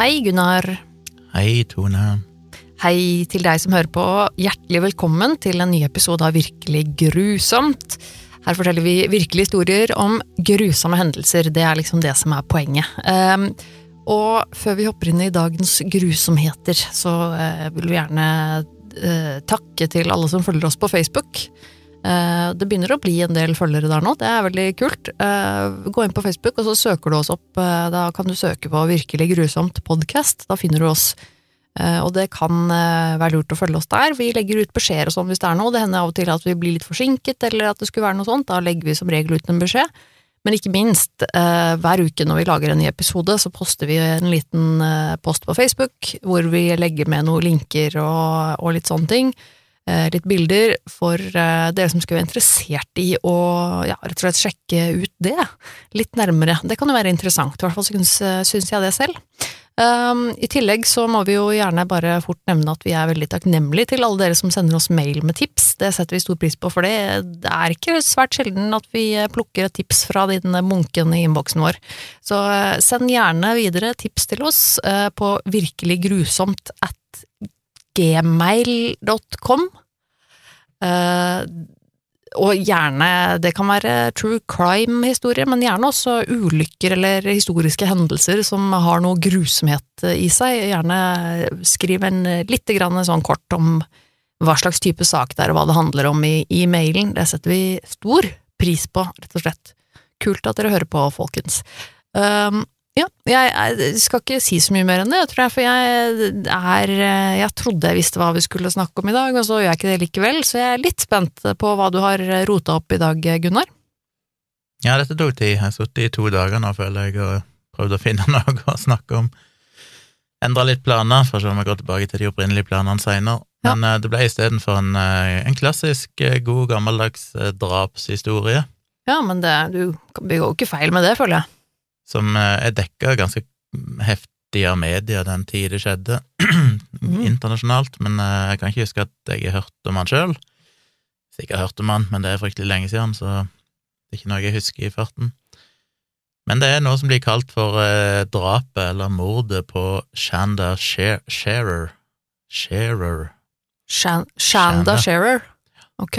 Hei, Gunnar. Hei, Tone. Hei til deg som hører på. Hjertelig velkommen til en ny episode av Virkelig grusomt. Her forteller vi virkelige historier om grusomme hendelser. Det er liksom det som er poenget. Um, og før vi hopper inn i dagens grusomheter, så uh, vil vi gjerne uh, takke til alle som følger oss på Facebook. Uh, det begynner å bli en del følgere der nå, det er veldig kult. gå inn på Facebook, og så søker du oss opp. da kan du søke på Virkelig grusomt podcast. Da finner du oss. Og det kan være lurt å følge oss der. Vi legger ut beskjeder og sånn hvis det er noe. Det hender av og til at vi blir litt forsinket, eller at det skulle være noe sånt. Da legger vi som regel ut en beskjed. Men ikke minst, hver uke når vi lager en ny episode, så poster vi en liten post på Facebook hvor vi legger med noen linker og, og litt sånne ting. Litt bilder for dere som skulle være interessert i å ja, rett og slett sjekke ut det litt nærmere. Det kan jo være interessant, i hvert fall syns, syns jeg det selv. Um, I tillegg så må vi jo gjerne bare fort nevne at vi er veldig takknemlige til alle dere som sender oss mail med tips. Det setter vi stor pris på, for det, er ikke svært sjelden at vi plukker et tips fra den munken i innboksen vår. Så send gjerne videre tips til oss på virkeliggrusomt at gmail.com. Uh, og gjerne, det kan være true crime-historie, men gjerne også ulykker eller historiske hendelser som har noe grusomhet i seg. Gjerne skriv en lite grann sånn kort om hva slags type sak det er, og hva det handler om i, i mailen. Det setter vi stor pris på, rett og slett. Kult at dere hører på, folkens. Um, ja, jeg, jeg, skal ikke si så mye mer enn det, tror jeg, for jeg er Jeg trodde jeg visste hva vi skulle snakke om i dag, og så gjør jeg ikke det likevel, så jeg er litt spent på hva du har rota opp i dag, Gunnar. Ja, dette tok tid. Jeg har sittet i to dager nå, føler jeg, og prøvd å finne noe å snakke om. Endra litt planer, for å se om jeg går tilbake til de opprinnelige planene seinere. Ja. Men uh, det ble istedenfor en, uh, en klassisk, uh, god, gammeldags drapshistorie. Ja, men det, du begår jo ikke feil med det, føler jeg som eh, er dekka ganske heftig av media den tid det skjedde, mm. internasjonalt, men eh, jeg kan ikke huske at jeg har hørt om han sjøl. Sikkert hørt om han, men det er fryktelig lenge siden, så det er ikke noe jeg husker i farten. Men det er noe som blir kalt for eh, drapet eller mordet på Shanda Shearer. Shearer. Shanda Shearer? Ok.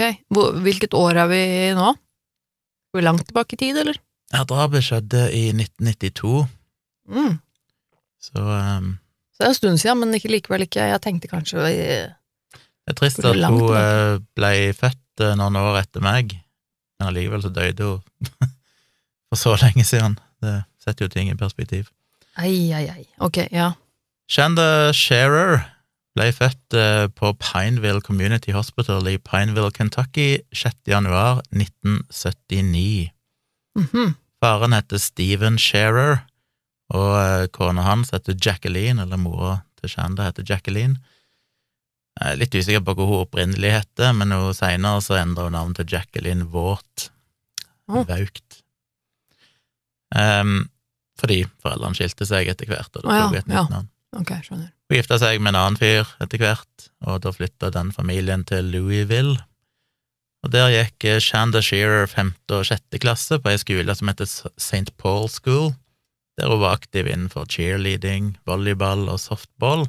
Hvilket år er vi i nå? Er vi langt tilbake i tid, eller? Ja, drapet skjedde i 1992. Mm. Så um, Så det er en stund siden, men ikke likevel ikke Jeg tenkte kanskje i, Det er trist at hun uh, ble født uh, noen år etter meg, men allikevel så døde hun for så lenge siden. Det setter jo ting i perspektiv. Ei, ei, ei. Ok, ja. Shanda Shearer ble født uh, på Pineville Community Hospital i Pineville, Kentucky 6. januar 1979. Mm -hmm. Faren heter Steven Shearer, og eh, kona hans heter Jacqueline, eller mora til Shanda heter Jacqueline. Jeg er litt usikker på hva hun opprinnelig heter, men hun senere så endra hun navn til Jacqueline Vaught. Oh. Vaukt. Um, fordi foreldrene skilte seg etter hvert, og da tok oh, ja, et nytt ja. navn. Okay. Hun gifta seg med en annen fyr etter hvert, og da flytta den familien til Louisville. Og Der gikk Shanda Shearer femte og sjette klasse på ei skole som heter St. Paul School, der hun var aktiv innenfor cheerleading, volleyball og softball.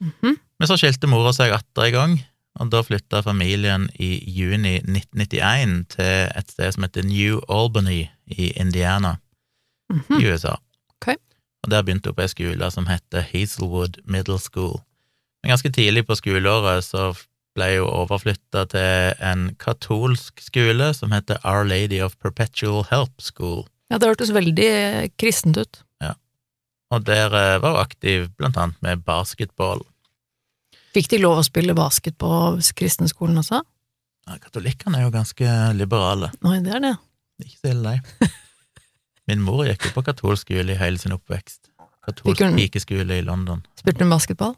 Mm -hmm. Men så skilte mora seg atter en gang, og da flytta familien i juni 1991 til et sted som heter New Albany i Indiana mm -hmm. i USA. Okay. Og der begynte hun på ei skole som heter Hazelwood Middle School. Men ganske tidlig på skoleåret så ble jo overflytta til en katolsk skole som heter Our Lady of Perpetual Help School. Ja, det hørtes veldig kristent ut. Ja, og der eh, var hun aktiv blant annet med basketball. Fikk de lov å spille basket på kristenskolen også? Ja, Katolikkene er jo ganske liberale. Nei, det er det. Ikke så ille, nei. Min mor gikk jo på katolsk skole i hele sin oppvekst. Katolsk pikeskole i London. Spilte hun basketball?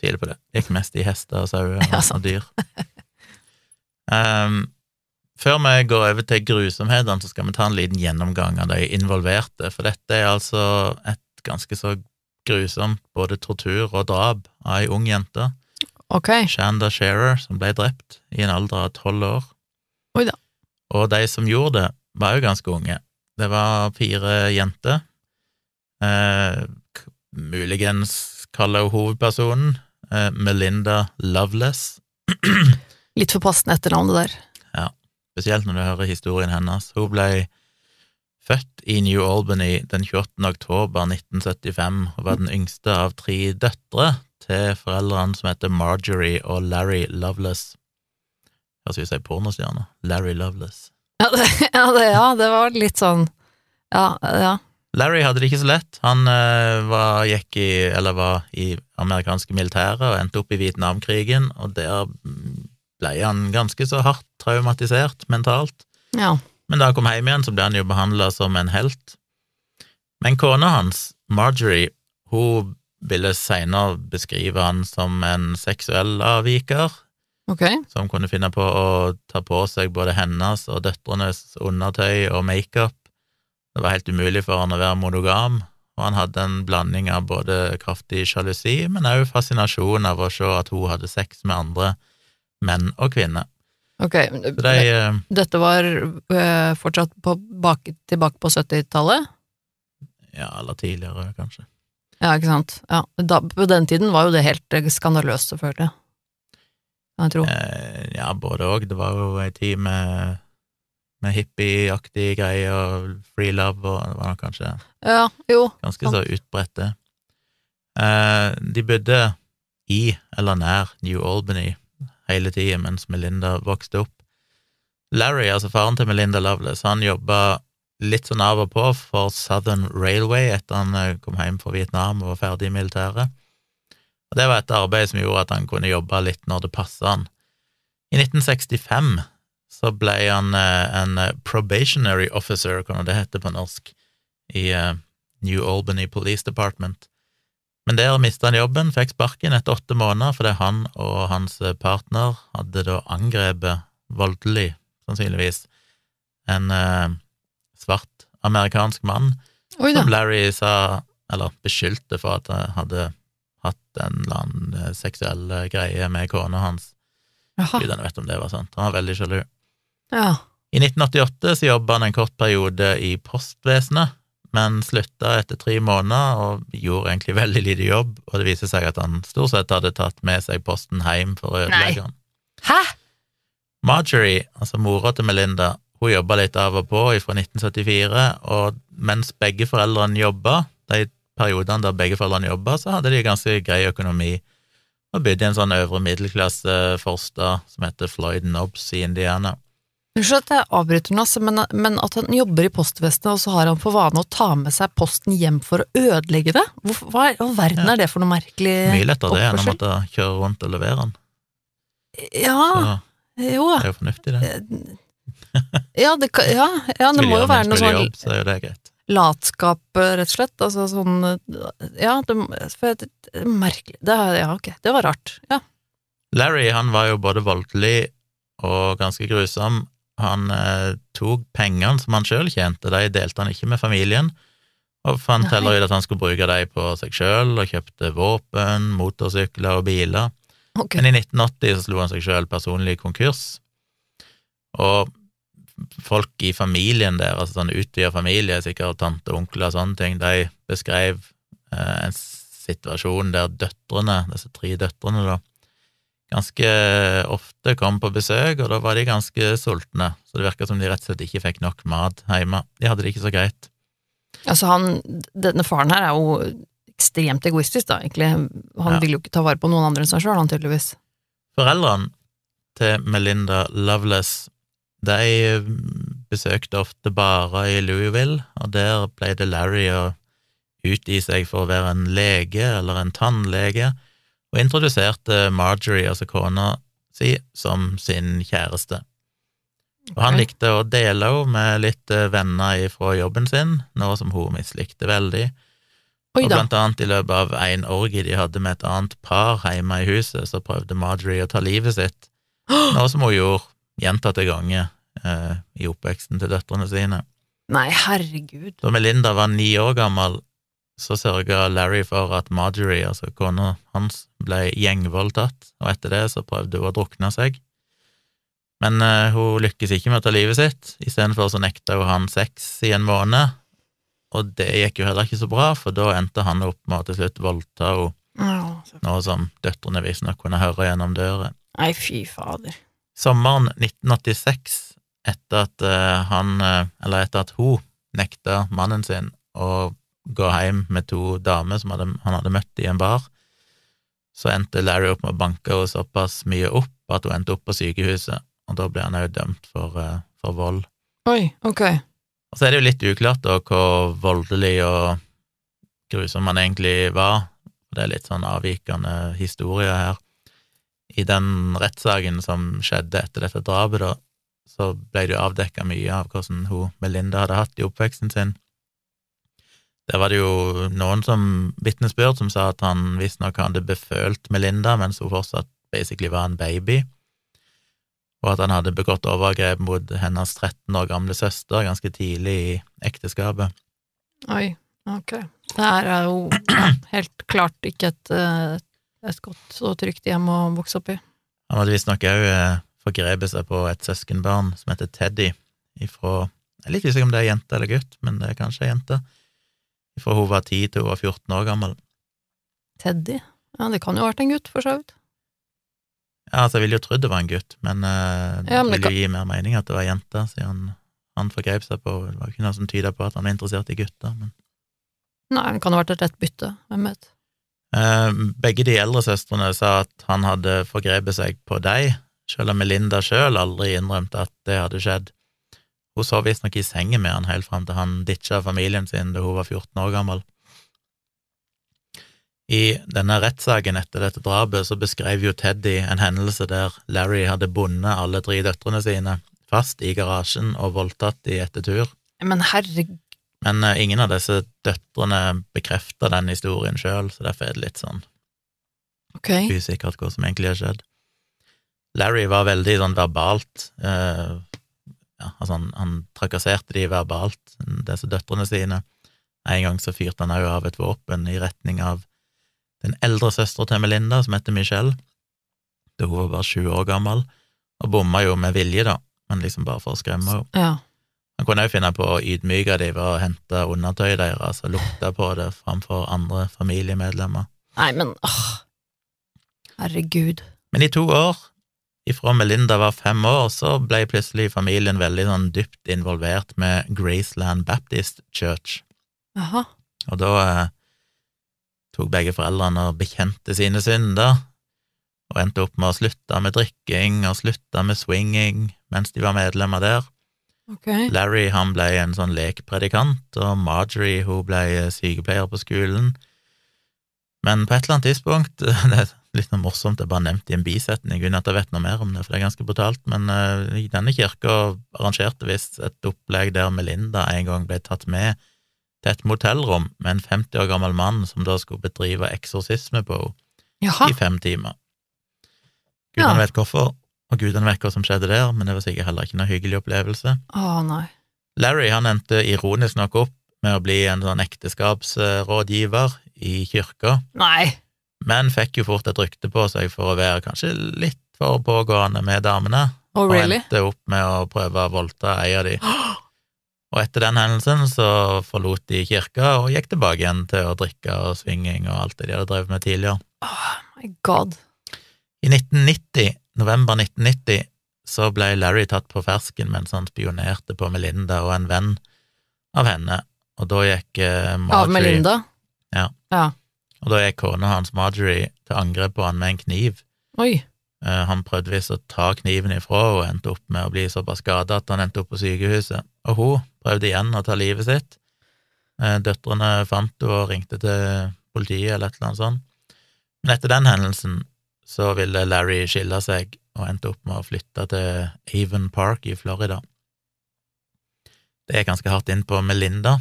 Tviler på det. Gikk mest i hester og sauer og, og dyr. Um, før vi går over til grusomhetene, så skal vi ta en liten gjennomgang av de involverte, for dette er altså et ganske så grusomt både tortur og drap av ei ung jente. Ok. Shanda Shearer, som ble drept i en alder av tolv år. Oi da. Og de som gjorde det, var jo ganske unge. Det var fire jenter. Eh, muligens kaller hun hovedpersonen, Melinda Loveless. Litt for passende etternavn, det der. Spesielt når du hører historien hennes. Hun ble født i New Albany den 28. oktober 1975 og var den yngste av tre døtre til foreldrene som heter Marjorie og Larry Loveless. Høres ut som ei pornostjerne. Larry Loveless. Ja det, ja, det, ja, det var litt sånn Ja, ja. Larry hadde det ikke så lett. Han uh, var, gikk i, eller var i amerikanske militæret og endte opp i Vietnamkrigen, og der ble han ganske så hardt traumatisert mentalt. ja. Men da han kom hjem igjen, så ble han jo behandla som en helt. Men kona hans, Marjorie, hun ville seinere beskrive han som en seksuell avviker, okay. som kunne finne på å ta på seg både hennes og døtrenes undertøy og makeup. Det var helt umulig for han å være monogam, og han hadde en blanding av både kraftig sjalusi, men òg fascinasjon av å se at hun hadde sex med andre menn og kvinner. Ok, de, eh, Dette var øh, fortsatt på, bak, tilbake på 70-tallet? ja, eller tidligere, kanskje. Ja, ikke sant. Ja. Da, på den tiden var jo det helt eh, skandaløst, selvfølgelig. Kan jeg tro. Eh, ja, både òg. Det var jo ei tid med, med hippieaktige greier og free love, og det var nok kanskje Ja, jo. ganske så utbredt, det. Eh, de bodde i eller nær New Albany hele tida mens Melinda vokste opp. Larry, altså faren til Melinda Loveless, han jobba litt sånn av og på for Southern Railway etter han eh, kom hjem fra Vietnam og var ferdig i militæret. Og det var et arbeid som gjorde at han kunne jobbe litt når det passa han. I 1965 så ble han eh, en eh, probationary officer, hva det heter på norsk, i eh, New Albany Police Department. Men der mista han jobben, fikk sparken etter åtte måneder fordi han og hans partner hadde da angrepet voldelig, sannsynligvis, en eh, svart amerikansk mann som Larry sa, eller beskyldte for at han hadde hatt en eller annen seksuell greie med kona hans. Jaha. Gudene vet om det var sant. Han var veldig sjalu. Ja. I 1988 så jobba han en kort periode i postvesenet, men slutta etter tre måneder og gjorde egentlig veldig lite jobb, og det viser seg at han stort sett hadde tatt med seg posten hjem for å ødelegge den. Hæ? Marjorie, altså mora til Melinda, hun jobba litt av og på fra 1974, og mens begge foreldrene jobba, de periodene der begge foreldrene jobba, så hadde de ganske grei økonomi, og bodde i en sånn øvre middelklasse forstad som heter Floyd Nobbs i Indiana. Unnskyld at jeg avbryter nå, altså, men, men at han jobber i postvesenet, og så har han for vane å ta med seg posten hjem for å ødelegge det? Hvorfor, hva i all verden Ja. er det for noe merkelig Mye lettere det enn å måtte kjøre rundt og levere den. Ja, Så jo. det er jo fornuftig, det. Ja, det, kan- ja, ja, det må jo være noe sånn jobb, så er jo det greit. latskap, eh, rett og slett. Altså sånn Ja, det, for det, det er merkelig. Det, ja, ok, det var rart. Ja. Larry han var jo både voldelig og ganske grusom. Han eh, tok pengene som han sjøl tjente, de delte han ikke med familien, og fant Nei. heller ut at han skulle bruke de på seg sjøl, og kjøpte våpen, motorsykler og biler. Okay. Men i 1980 så slo han seg sjøl personlig konkurs, og folk i familien der, altså sånn utvida familie, sikkert tante, onkler og sånne ting, de beskrev eh, en situasjon der døtrene, disse tre døtrene, da, ganske ofte kom på besøk, og da var de ganske sultne, så det virka som de rett og slett ikke fikk nok mat hjemme. De hadde det ikke så greit. Altså han, denne faren her er jo ekstremt egoistisk, da, egentlig. Han Ja. vil jo ikke ta vare på noen andre enn seg sjøl, han tydeligvis. Foreldrene til Melinda Loveless de besøkte ofte barer i Louisville, og der pleide Larry å utgi seg for å være en lege eller en tannlege, og introduserte Marjorie, altså kona si, som sin kjæreste. Og han likte å dele henne med litt eh, venner fra jobben sin, noe som hun mislikte veldig. Og blant annet i løpet av en orgie de hadde med et annet par hjemme i huset, så prøvde Marjorie å ta livet sitt, noe som hun gjorde gjentatte ganger eh, i oppveksten til døtrene sine. Nei, herregud. Da Melinda var ni år gammel, så sørga Larry for at Marjorie, altså kona hans, ble gjengvoldtatt, og etter det så prøvde hun å drukne seg. Men uh, hun lykkes ikke med å ta livet sitt, istedenfor så nekta hun han sex i en måned, og det gikk jo heller ikke så bra, for da endte han opp med å til slutt voldta henne, Ja, noe som døtrene visstnok kunne høre gjennom døra. Nei, fy fader. Sommeren 1986, etter at uh, han, eh, eller etter at hun nekta mannen sin å gå hjem med to damer som hadde, han hadde møtt i en bar, så endte Larry opp med å banke henne såpass mye opp at hun endte opp på sykehuset, og da ble han òg dømt for, eh, for vold. Oi, ok. Og så er det jo litt uklart da hvor voldelig og grusom han egentlig var. Det er litt sånn avvikende historie her. I den rettssaken som skjedde etter dette drapet, da, så ble det jo avdekka mye av hvordan hun Melinda hadde hatt i oppveksten sin. Der var det jo noen som vitnesbyrd som sa at han visstnok hadde befølt Melinda mens hun fortsatt basically var en baby, og at han hadde begått overgrep mot hennes 13 år gamle søster ganske tidlig i ekteskapet. Oi, ok. Det her er jo helt klart ikke et, eh, et godt og trygt hjem å vokse opp i. Han hadde visstnok òg forgrepet seg på et søskenbarn som heter Teddy, ifra Jeg er litt usikker om det er jente eller gutt, men det er kanskje jente. Fra hun var 10 til hun var 14 år gammel. Teddy? Ja, det kan jo ha vært en gutt, for så vidt. Ja, altså, jeg ville jo trodd det var en gutt, men uh, det Ja, men det kan... jo gi mer mening at det var ei jente, siden han, han forgrep seg på Det var ikke noe som tyda på at han var interessert i gutter, men Nei, det kan ha vært et rett bytte, hvem vet. Uh, begge de eldre søstrene sa at han hadde forgrepet seg på dem, selv om Melinda sjøl aldri innrømte at det hadde skjedd. Hun sov visstnok i sengen med han helt fram til han ditcha familien sin da hun var 14 år gammel. I denne rettssaken etter dette drapet så beskrev jo Teddy en hendelse der Larry hadde bundet alle tre døtrene sine fast i garasjen og voldtatt de etter tur. Men herregud, Men uh, ingen av disse døtrene bekrefta den historien sjøl, så derfor er det litt sånn ok. usikkert hva som egentlig har skjedd. Larry var veldig sånn verbalt eh, ja, altså han, han trakasserte de verbalt, disse døtrene sine. En gang så fyrte han òg av et våpen i retning av den eldre søstera til Melinda, som heter Michelle, da hun var bare sju år gammel, og bomma jo med vilje, da, men liksom bare for å skremme henne. Ja. Han kunne òg finne på å ydmyke dem ved å hente undertøyet deres og lukte på det framfor andre familiemedlemmer. Nei, men åh. Herregud. Men i to år, ifra Melinda var fem år, så ble plutselig familien veldig sånn dypt involvert med Graceland Baptist Church, Aha. og da eh, tok begge foreldrene og bekjente sine synder, og endte opp med å slutte med drikking og slutte med swinging mens de var medlemmer der. Ok. Larry han ble en sånn lekpredikant, og Marjorie hun ble sykepleier på skolen. Men på et eller annet tidspunkt litt noe morsomt, det er bare nevnt i en bisetning, uten at jeg vet noe mer om det, for det er ganske brutalt, men uh, denne kirka arrangerte visst et opplegg der Melinda en gang ble tatt med til et motellrom med en 50 år gammel mann som da skulle bedrive eksorsisme på henne i fem timer. Ja. Gudene vet hvorfor, og gudene vet hva som skjedde der, men det var sikkert heller ikke noe hyggelig opplevelse. Å, nei. Larry han endte ironisk nok opp med å bli en sånn ekteskapsrådgiver i kirka, Nei. Men fikk jo fort et rykte på seg for å være kanskje litt for pågående med damene, Oh, og endte opp med å prøve å voldta ei av de. Og etter den hendelsen så forlot de kirka og gikk tilbake igjen til å drikke og svinging og alt det de hadde drevet med tidligere. Oh my god. I 1990, november 1990, så ble Larry tatt på fersken mens han spionerte på Melinda og en venn av henne, og da gikk eh, Marjorie Av Melinda? Ja. Ja. Og da gikk kona hans Marjorie til angrep på han med en kniv. Oi. Eh, Han prøvde visst å ta kniven ifra og endte opp med å bli såpass skada at han endte opp på sykehuset. Og hun prøvde igjen å ta livet sitt. Eh, Døtrene fant henne og ringte til politiet eller et eller annet sånt. Men etter den hendelsen så ville Larry skille seg og endte opp med å flytte til Avon Park i Florida. Det er ganske hardt inn på Melinda,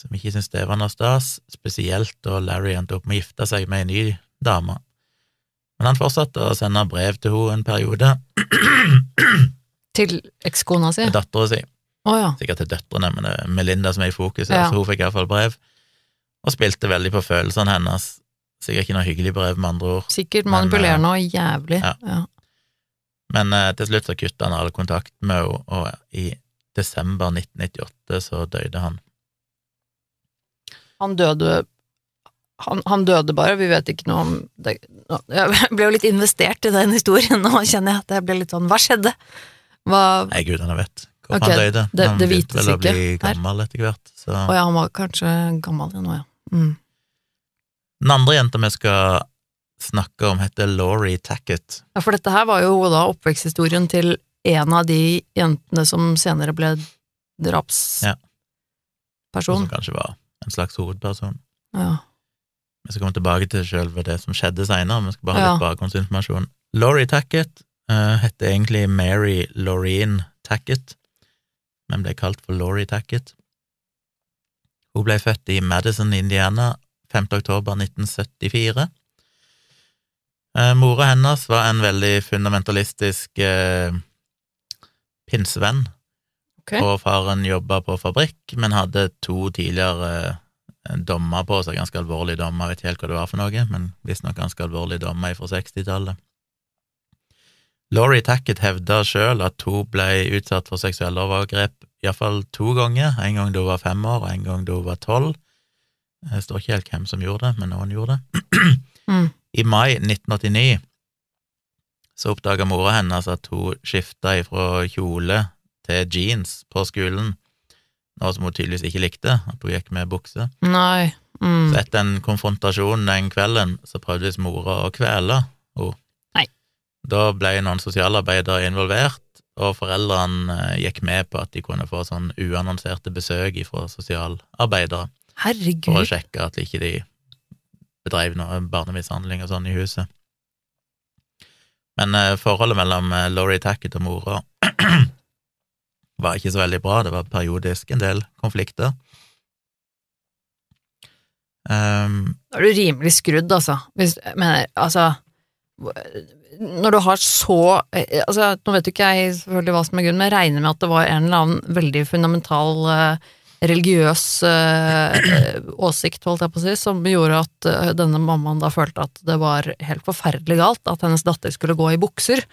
som ikke syntes det var noe stas, spesielt da Larry endte opp med å gifte seg med en ny dame. Men han fortsatte å sende brev til henne en periode, Til ekskona si? til dattera si, Oh, ja. sikkert til døtrene, men det er Melinda som er i fokus, Ja. så hun fikk iallfall brev, og spilte veldig på følelsene hennes. Sikkert ikke noe hyggelig brev, med andre ord, Sikkert manipulerende og jævlig. ja. Ja. men eh, til slutt så kutta han all kontakt med henne, og i desember 1998 så døde han. Han døde han, han døde bare, vi vet ikke noe om det. Jeg ble jo litt investert i den historien, nå kjenner jeg at jeg ble litt sånn Hva skjedde? Hva Nei, gudene vet hvor okay, han døde. det- han det begynte vel å bli gammel etter hvert. Så. Å ja, han var kanskje gammel nå, ja. Mm. Den andre jenta vi skal snakke om, heter Laurie Tackett. Ja, for dette her var jo da oppveksthistorien til en av de jentene som senere ble drapsperson. Ja. Som kanskje var en slags hovedperson. Ja. Vi skal komme tilbake til selve det som skjedde seinere, vi skal bare ha Ja. litt bakgrunnsinformasjon. Laurie Tackett uh, heter egentlig Mary Laureen Tackett, men ble kalt for Laurie Tackett. Hun ble født i Madison, Indiana, 5. oktober 1974. Eh, mora hennes var en veldig fundamentalistisk eh, pinsevenn, Ok. og faren jobba på fabrikk, men hadde to tidligere eh, dommer på seg, ganske alvorlige dommer, jeg vet ikke helt hva det var for noe, men visstnok ganske alvorlige dommer fra 60-tallet. Laurie Tackett hevda sjøl at hun ble utsatt for seksuelle overgrep iallfall to ganger, en gang da hun var fem år, og en gang da hun var tolv. Det står ikke helt hvem som gjorde det, men noen gjorde det. Mm. I mai 1989 så oppdaga mora hennes at hun skifta ifra kjole til jeans på skolen, noe som hun tydeligvis ikke likte, at hun gikk med bukse. Nei. Mm. Så etter en konfrontasjon den kvelden, så prøvde visst mora å kvele henne. Nei. Da ble noen sosialarbeidere involvert, og foreldrene eh, gikk med på at de kunne få sånn uannonserte besøk fra sosialarbeidere, for å sjekke at ikke de bedrev noe barnemishandling og sånn i huset. Men eh, forholdet mellom eh, Laurie Tackett og mora var ikke så veldig bra, det var periodisk en del konflikter. Um, Da er du rimelig skrudd, altså. Hvis, men altså Når du har så eh, altså, Nå vet jo ikke jeg selvfølgelig hva som er grunnen, men jeg regner med at det var en eller annen veldig fundamental uh, religiøs uh, åsikt, holdt jeg på å si, som gjorde at uh, denne mammaen da følte at det var helt forferdelig galt at hennes datter skulle gå i bukser.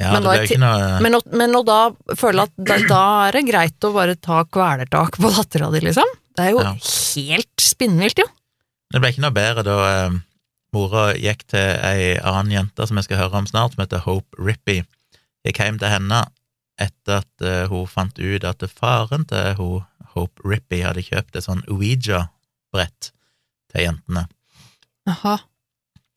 Ja, Men i ikke noe Men, å- men å da føle at da, da er det greit å bare ta kvelertak på dattera di, liksom. Det er jo Ja. helt spinnvilt, jo. Det ble ikke noe bedre da eh, mora gikk til ei annen jente som jeg skal høre om snart, som heter Hope Rippy. Gikk hjem til henne etter at eh, hun fant ut at faren til hun, Hope Rippy hadde kjøpt et sånn Ouija-brett til jentene. Aha.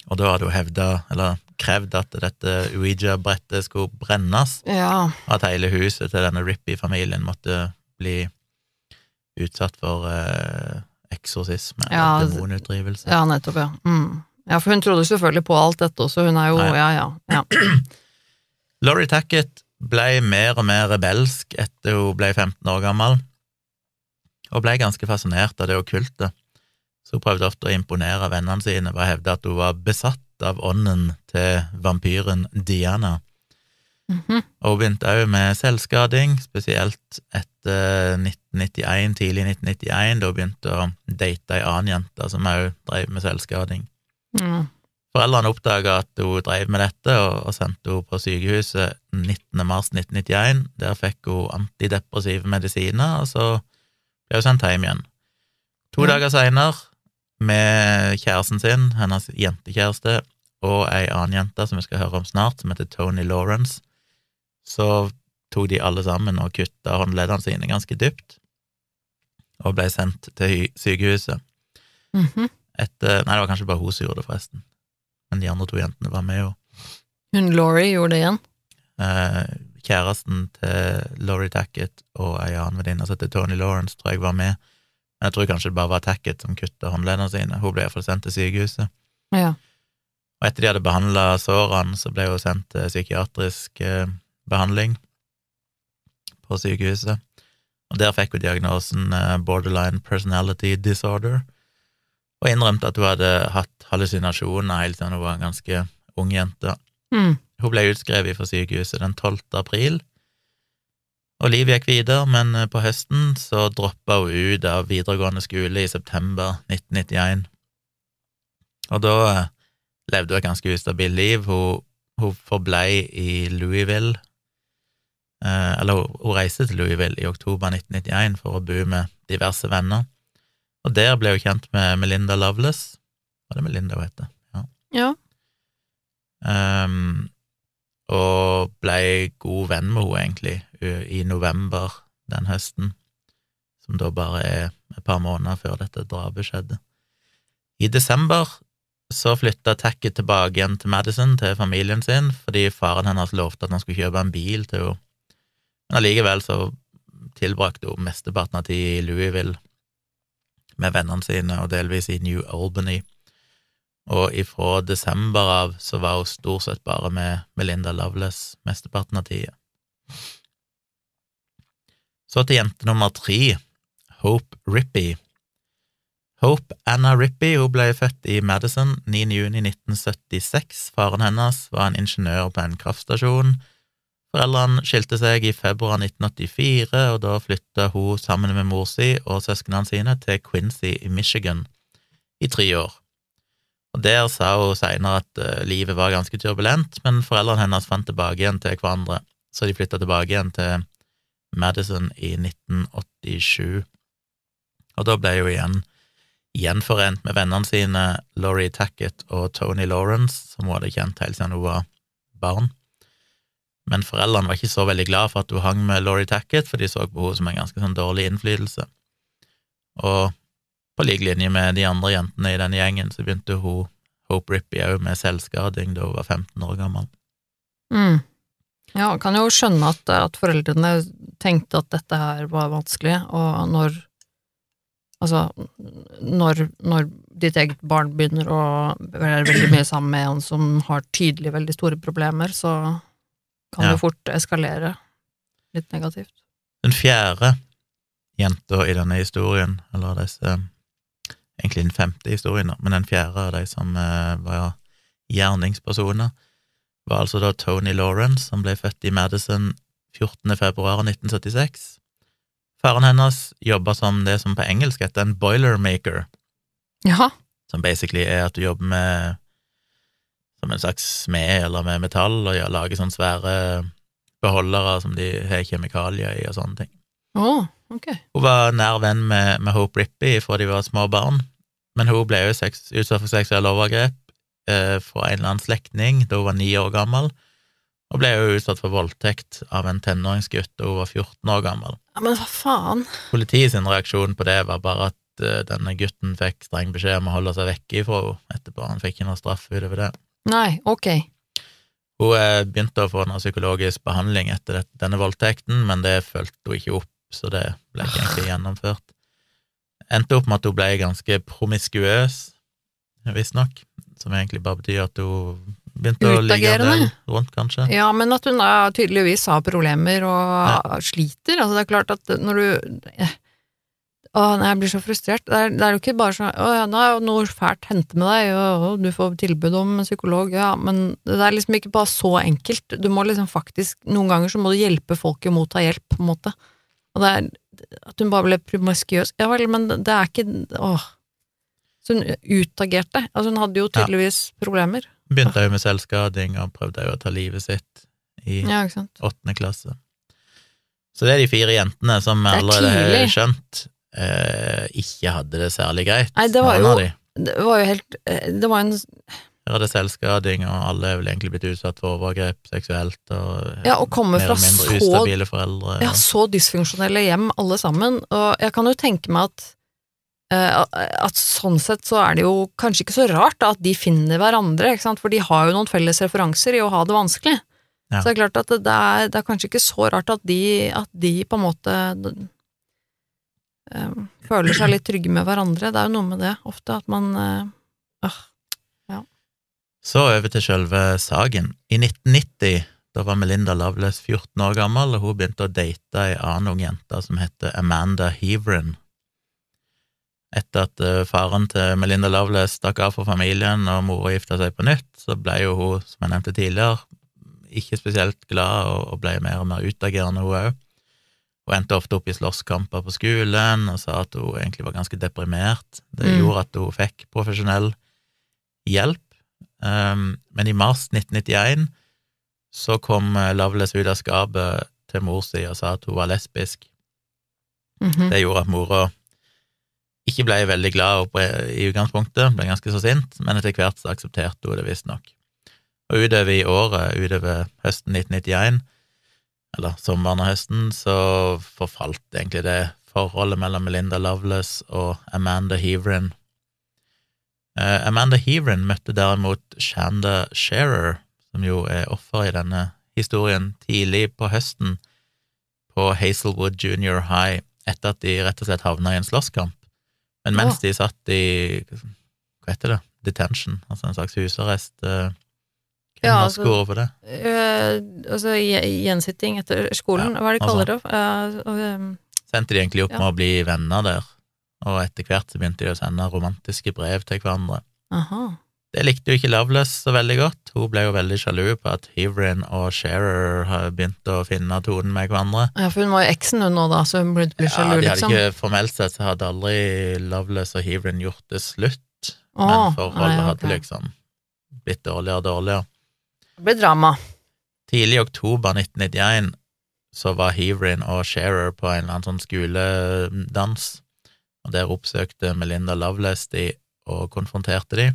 Og da hadde hun hevda, eller krevd, at dette Ouija-brettet skulle brennes, Ja. og at hele huset til denne Rippy-familien måtte bli utsatt for eh, eksorsisme Ja, eller demonutdrivelse. Ja, nettopp, ja. Mm. Ja, for hun trodde selvfølgelig på alt dette også, hun er jo Ja, Ja, ja. ja. Laurie Tackett ble mer og mer rebelsk etter hun ble 15 år gammel, og ble ganske fascinert av det okkulte. Så hun prøvde ofte å imponere vennene sine ved å hevde at hun var besatt av ånden til vampyren Diana. Mhm. Og hun begynte òg med selvskading, spesielt etter 1991, tidlig 1991, da hun begynte å date ei annen jente som òg drev med selvskading. Mm. Foreldrene oppdaga at hun drev med dette, og sendte henne på sykehuset 19. mars 1991. Der fikk hun antidepressive medisiner, og så ble hun sendt hjem igjen. To mm. dager seinere, med kjæresten sin, hennes jentekjæreste, og ei annen jente som vi skal høre om snart, som heter Tony Lawrence, så tok de alle sammen og kutta håndleddene sine ganske dypt, og ble sendt til sykehuset. sykehuset -hmm. etter Nei, det var kanskje bare hun som gjorde det, forresten. Men de andre to jentene var med, jo. Hun Laurie gjorde det igjen. Eh, kjæresten til Laurie Tackett og ei annen venninne som heter Tony Lawrence, tror jeg var med. Jeg tror kanskje det bare var Tacket som kutta håndleddene sine. Hun ble iallfall sendt til sykehuset. Ja. Og etter de hadde behandla sårene, så ble hun sendt til psykiatrisk eh, behandling på sykehuset. Og der fikk hun diagnosen eh, borderline personality disorder, og innrømte at hun hadde hatt hallusinasjoner helt siden hun var en ganske ung jente. Mm. Hun ble utskrevet fra sykehuset den 12. april, og livet gikk videre, men eh, på høsten så droppa hun ut av videregående skole i september 1991. Og da eh, levde hun et ganske ustabilt liv. Hun, hun forblei i Louisville, eh, eller hun, hun reiste til Louisville i oktober 1991 for å bo med diverse venner. Og der ble hun kjent med Melinda Loveless. Var det Melinda hun heter? Ja. Ja. Ehm, og ble god venn med henne, egentlig, i november den høsten, som da bare er et par måneder før dette drapet skjedde. I desember så flytta Tacket tilbake igjen til Madison, til familien sin, fordi faren hennes lovte at han skulle kjøpe en bil til henne. Men allikevel så tilbrakte hun mesteparten av tida i Louisville med vennene sine, og delvis i New Albany. Og ifra desember av så var hun stort sett bare med Melinda Loveless mesteparten av tida. Så til jente nummer tre, Hope Rippey. Hope Anna Rippey hun ble født i Madison 9. juni 1976. Faren hennes var en ingeniør på en kraftstasjon. Foreldrene skilte seg i februar 1984, og da flytta hun sammen med mor si og søsknene sine til Quincy i Michigan i tre år. Og Der sa hun seinere at uh, livet var ganske turbulent, men foreldrene hennes fant tilbake igjen til hverandre, så de flytta tilbake igjen til Madison i 1987. Og da ble hun igjen gjenforent med vennene sine Laurie Tackett og Tony Lawrence, som hun hadde kjent helt siden hun var barn. Men foreldrene var ikke så veldig glad for at hun hang med Laurie Tackett, for de så på henne som en ganske sånn dårlig innflytelse. Og på lik linje med de andre jentene i denne gjengen, så begynte hun, Hope Rippy, òg med selvskading da hun var 15 år gammel. Mm. Ja, kan jo skjønne at, at foreldrene tenkte at dette her var vanskelig, og når Altså, når, når ditt eget barn begynner å være veldig mye sammen med en som har tydelig veldig store problemer, så kan det Ja. det fort eskalere litt negativt. Den fjerde jenta i denne historien, eller disse Egentlig den femte historien, men den fjerde av de som eh, var gjerningspersoner, var altså da Tony Lawrence, som ble født i Madison 14. februar 1976. Faren hennes jobba som det som på engelsk heter en boilermaker, Ja, som basically er at du jobber med som en slags smed eller med metall, og lager sånne svære beholdere som de har kjemikalier i og sånne ting. Å, ok. Hun var nær venn med, med Hope Rippey fra de var små barn, men hun ble jo sex, utsatt for seksuelle overgrep eh, fra en eller annen slektning da hun var ni år gammel, og ble jo utsatt for voldtekt av en tenåringsgutt da hun var 14 år gammel. Ja, men hva faen? Politiet sin reaksjon på det var bare at eh, denne gutten fikk streng beskjed om å holde seg vekke ifra henne etterpå, han fikk ikke noe straff utover det. Nei, ok. Hun eh, begynte å få noe psykologisk behandling etter denne voldtekten, men det fulgte hun ikke opp, så det ble ikke egentlig gjennomført. Endte opp med at hun ble ganske promiskuøs, visstnok, som egentlig bare betyr at hun begynte å ligge en del rundt, kanskje. Ja, men at hun da tydeligvis har problemer og sliter. Altså, det er klart at når du eh, Å, nei, jeg blir så frustrert. Det er, det er jo ikke bare sånn Å ja, jo noe fælt hendt med deg, og du får tilbud om psykolog, ja, men det er liksom ikke bare så enkelt. Du må liksom faktisk Noen ganger så må du hjelpe folk i å motta hjelp, på en måte. Og det er at hun bare ble promiskuøs Ja vel, men det er ikke Åh. Så hun utagerte. Altså, hun hadde jo tydeligvis problemer. Begynte jo med selvskading og prøvde jo å ta livet sitt i Ja, åttende klasse. Så det er de fire jentene som er allerede har skjønt eh, ikke hadde det særlig greit. Nei, det var jo- de. Det var jo helt eh, Det var en Her er det selvskading, og alle er vel egentlig blitt utsatt for overgrep seksuelt, og Ja, og kommer mer fra så ustabile foreldre. Ja, så dysfunksjonelle hjem, alle sammen. Og jeg kan jo tenke meg at eh, at sånn sett så er det jo kanskje ikke så rart da, at de finner hverandre, ikke sant? for de har jo noen felles referanser i å ha det vanskelig. Ja. Så det er klart at det, det, er, det er kanskje ikke så rart at de, at de på en måte eh, føler seg litt trygge med hverandre. Det er jo noe med det, ofte, at man øh, Så over til selve saken. I 1990, da var Melinda Loveless 14 år gammel, og hun begynte å date ei annen ung jente som heter Amanda Heverin. Etter at eh, faren til Melinda Loveless stakk av for familien og mora gifta seg på nytt, så ble jo hun, som jeg nevnte tidligere, ikke spesielt glad og og ble mer og mer utagerende, hun òg. Hun endte ofte opp i slåsskamper på skolen og sa at hun egentlig var ganske deprimert. Det Mm. gjorde at hun fikk profesjonell hjelp. Um, men i mars 1991 så kom eh, Loveless ut av skapet til mor si og sa at hun var lesbisk. mhm. Det gjorde at mora ikke ble veldig glad i utgangspunktet, ble ganske så sint, men etter hvert så aksepterte hun det visstnok. Og utover i året, utover høsten 1991, eller sommeren og høsten, så forfalt egentlig det forholdet mellom Melinda Loveless og Amanda Heverin. Uh, Amanda Heverin møtte derimot Shanda Shearer, som jo er offer i denne historien, tidlig på høsten på Hazelwood Junior High, etter at de rett og slett havna i en slåsskamp. Men mens oh. de satt i Hva heter det? Detention, altså en slags husarrest. Hvem ja, altså, på det? Øh, altså gjensitting etter skolen, ja, hva er det de kaller det? Uh, um, Sendte de egentlig opp ja. med å bli venner der, og etter hvert så begynte de å sende romantiske brev til hverandre. Aha. Det likte jo ikke Loveless så veldig godt, hun ble jo veldig sjalu på at Heverin og Shearer har begynt å finne tonen med hverandre. Ja, for hun var jo eksen hun nå, da, så hun ble, sjalu, liksom. Ja, de hadde liksom. ikke, formelt sett så hadde aldri Loveless og Heverin gjort det slutt, oh, men forholdet okay. hadde liksom blitt dårligere og dårligere. Det ble drama. Tidlig i oktober 1991 så var Heverin og Shearer på en eller annen sånn skoledans, og der oppsøkte Melinda Loveless de og konfronterte de.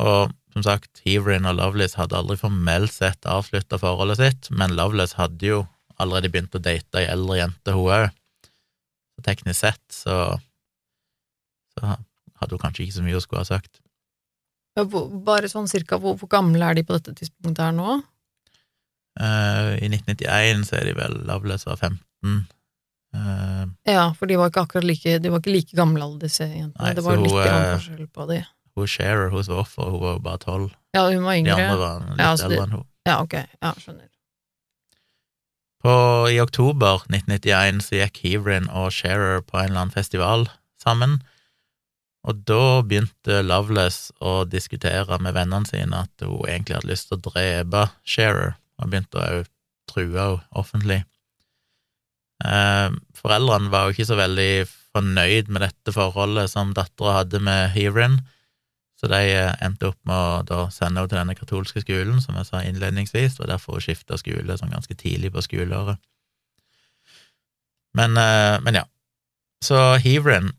Og som sagt, Heverin og Loveless hadde aldri formelt sett avslutta forholdet sitt, men Loveless hadde jo allerede begynt å date ei eldre jente, hun òg. Så teknisk sett så, så hadde hun kanskje ikke så mye hun skulle ha sagt. Ja, bare sånn cirka, hvor, hvor, gamle er de på dette tidspunktet her nå? Uh, I 1991 så er de vel Loveless var 15. Uh, ja, for de var ikke akkurat like De var ikke like gamle, alle disse jentene. Nei, det var litt hun, uh, forskjell på de. Hun Sharer, hun som var offer, hun var jo bare tolv. Ja, hun var yngre. De andre var litt ja, altså, eldre enn hun. Ja, ok. Ja, skjønner. På, I oktober 1991 så gikk Heverin og Sharer på en eller annen festival sammen. Og da begynte Loveless å diskutere med vennene sine at hun egentlig hadde lyst til å drepe Shearer, og begynte å true henne offentlig. Eh, foreldrene var jo ikke så veldig fornøyd med dette forholdet som dattera hadde med Heverin, så de eh, endte opp med å sende henne til denne katolske skolen, som jeg sa innledningsvis, og derfor hun skifta skole sånn ganske tidlig på skoleåret. Men, eh, men ja. Så Heverin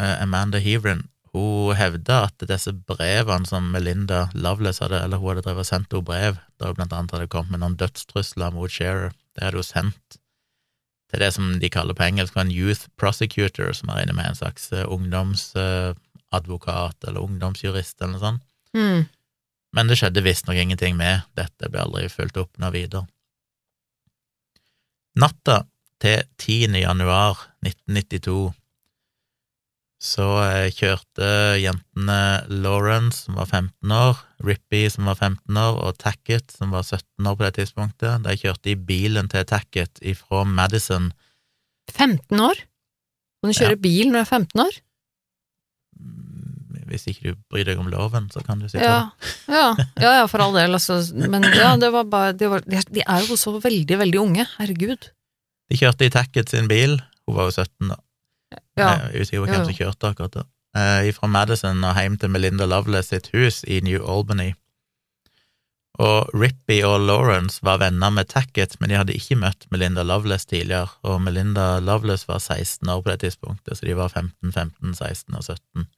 Amanda Heverin, hun hevda at disse brevene som Melinda Loveless hadde, eller hun hadde drevet og sendt henne brev, da hun blant annet hadde kommet med noen dødstrusler mot Shearer, det hadde hun sendt til det som de kaller på engelsk en youth prosecutor, som er inne med en slags eh, ungdomsadvokat eller ungdomsjurist eller noe sånt. Mm. Men det skjedde visstnok ingenting med dette, ble aldri fulgt opp noe videre. Natta til 10. januar 1992 så eh, kjørte jentene Lawrence, som var 15 år, Rippy, som var 15 år, og Tackett, som var 17 år på det tidspunktet. De kjørte i bilen til Tackett ifra Madison. 15 år? Kan du kjøre ja. bil når du er 15 år? Mm, hvis ikke du bryr deg om loven, så kan du si ja. ja. ja, ja, for all del, altså. Men ja, det var bare de, var, de, er jo så veldig, veldig unge. Herregud. De kjørte i Tackett sin bil, hun var jo 17 da. Ja. Jeg er usikker på hvem som kjørte akkurat da. Eh, fra Madison og hjem til Melinda Loveless sitt hus i New Albany. Og Rippy og Lawrence var venner med Tackett, men de hadde ikke møtt Melinda Loveless tidligere, og Melinda Loveless var 16 år på det tidspunktet, så de var 15, 15, 16 og 17.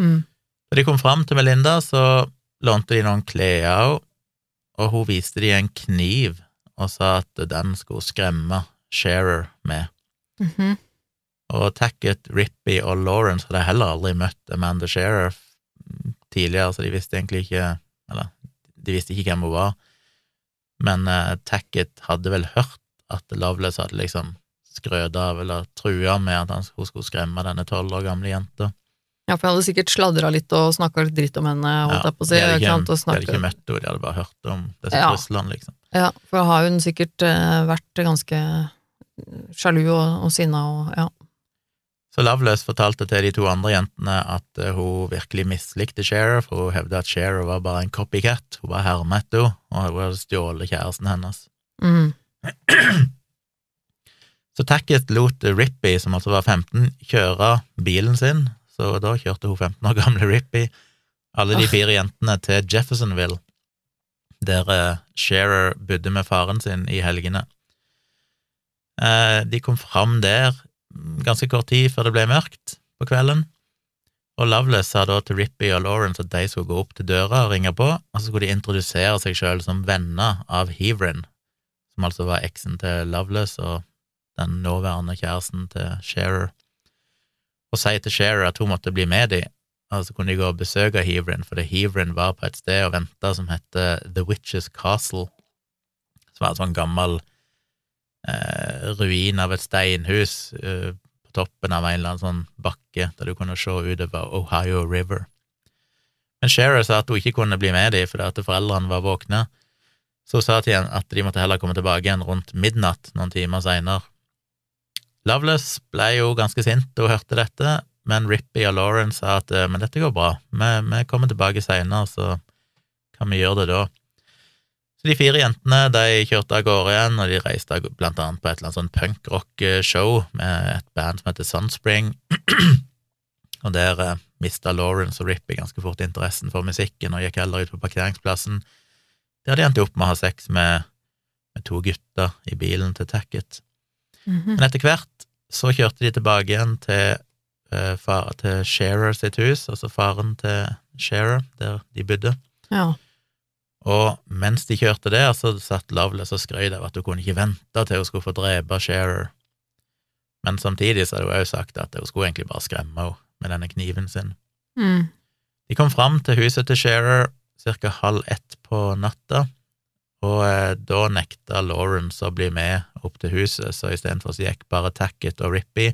Mm. Da de kom fram til Melinda, så lånte de noen klær av og hun viste de en kniv og sa at den skulle skremme Sharer med. Mm -hmm. Og Tackett, Rippy og Lawrence hadde heller aldri møtt Amanda Shearer tidligere, så de visste egentlig ikke Eller, de visste ikke hvem hun var. Men uh, Tackett hadde vel hørt at Loveless hadde liksom skrøt av eller trua med at han, hun skulle skremme denne tolv år gamle jenta. Ja, for han hadde sikkert sladra litt og snakka litt dritt om henne, holdt jeg på å si. De hadde ikke, de hadde ikke møtt henne, de hadde bare hørt om disse ja. truslene, liksom. Ja, for da har hun sikkert uh, vært ganske sjalu og, og sinna og ja. Så Loveless fortalte til de to andre jentene at eh, hun virkelig mislikte Sheriff, for hun hevda at Sheriff var bare en copycat, hun var hermet henne, og hun hadde stjålet kjæresten hennes. Mm. Så Tackett lot Rippy, som altså var 15, kjøre bilen sin, så da kjørte hun 15 år gamle Rippy, alle de fire jentene, til Jeffersonville, der uh, Shearer bodde med faren sin i helgene. Uh, de kom fram der ganske kort tid før det ble mørkt, på kvelden. Og Loveless sa da til Rippy og Lawrence at de skulle gå opp til døra og ringe på, og så skulle de introdusere seg sjøl som venner av Heverin, som altså var eksen til Loveless og den nåværende kjæresten til Shearer, og si til Shearer at hun måtte bli med de, og så kunne de gå og besøke Heverin, fordi Heverin var på et sted og venta som heter The Witches Castle, som var en sånn gammel eh, ruin av et steinhus eh, på toppen av en eller annen sånn bakke der du kunne se utover Ohio River. Men Shearer sa at hun ikke kunne bli med dem fordi at foreldrene var våkne, så sa de at de måtte heller komme tilbake igjen rundt midnatt noen timer seinere. Loveless ble jo ganske sint da hun hørte dette, men Rippy og Lauren sa at eh, men dette går bra, vi, vi kommer tilbake seinere, så kan vi gjøre det da. Så de fire jentene de kjørte av gårde igjen, og de reiste blant annet på et eller annet sånn punkrock-show med et band som heter Sunspring, og der eh, mista Lawrence og Rippy ganske fort interessen for musikken og gikk heller ut på parkeringsplassen. Der de endte opp med å ha sex med, med to gutter i bilen til Tacket. Mm -hmm. Men etter hvert så kjørte de tilbake igjen til, eh, far, til Shearer sitt hus, altså faren til Shearer, der de bodde. Ja. Og mens de kjørte der, så satt Loveless og skrøt av at hun kunne ikke vente til hun skulle få drepe Shearer. Men samtidig så hadde hun også sagt at hun skulle egentlig bare skremme henne med denne kniven sin. Mm. De kom fram til huset til Shearer ca. halv ett på natta, og eh, da nekta Lawrence å bli med opp til huset, så istedenfor så gikk bare Tackett og Rippy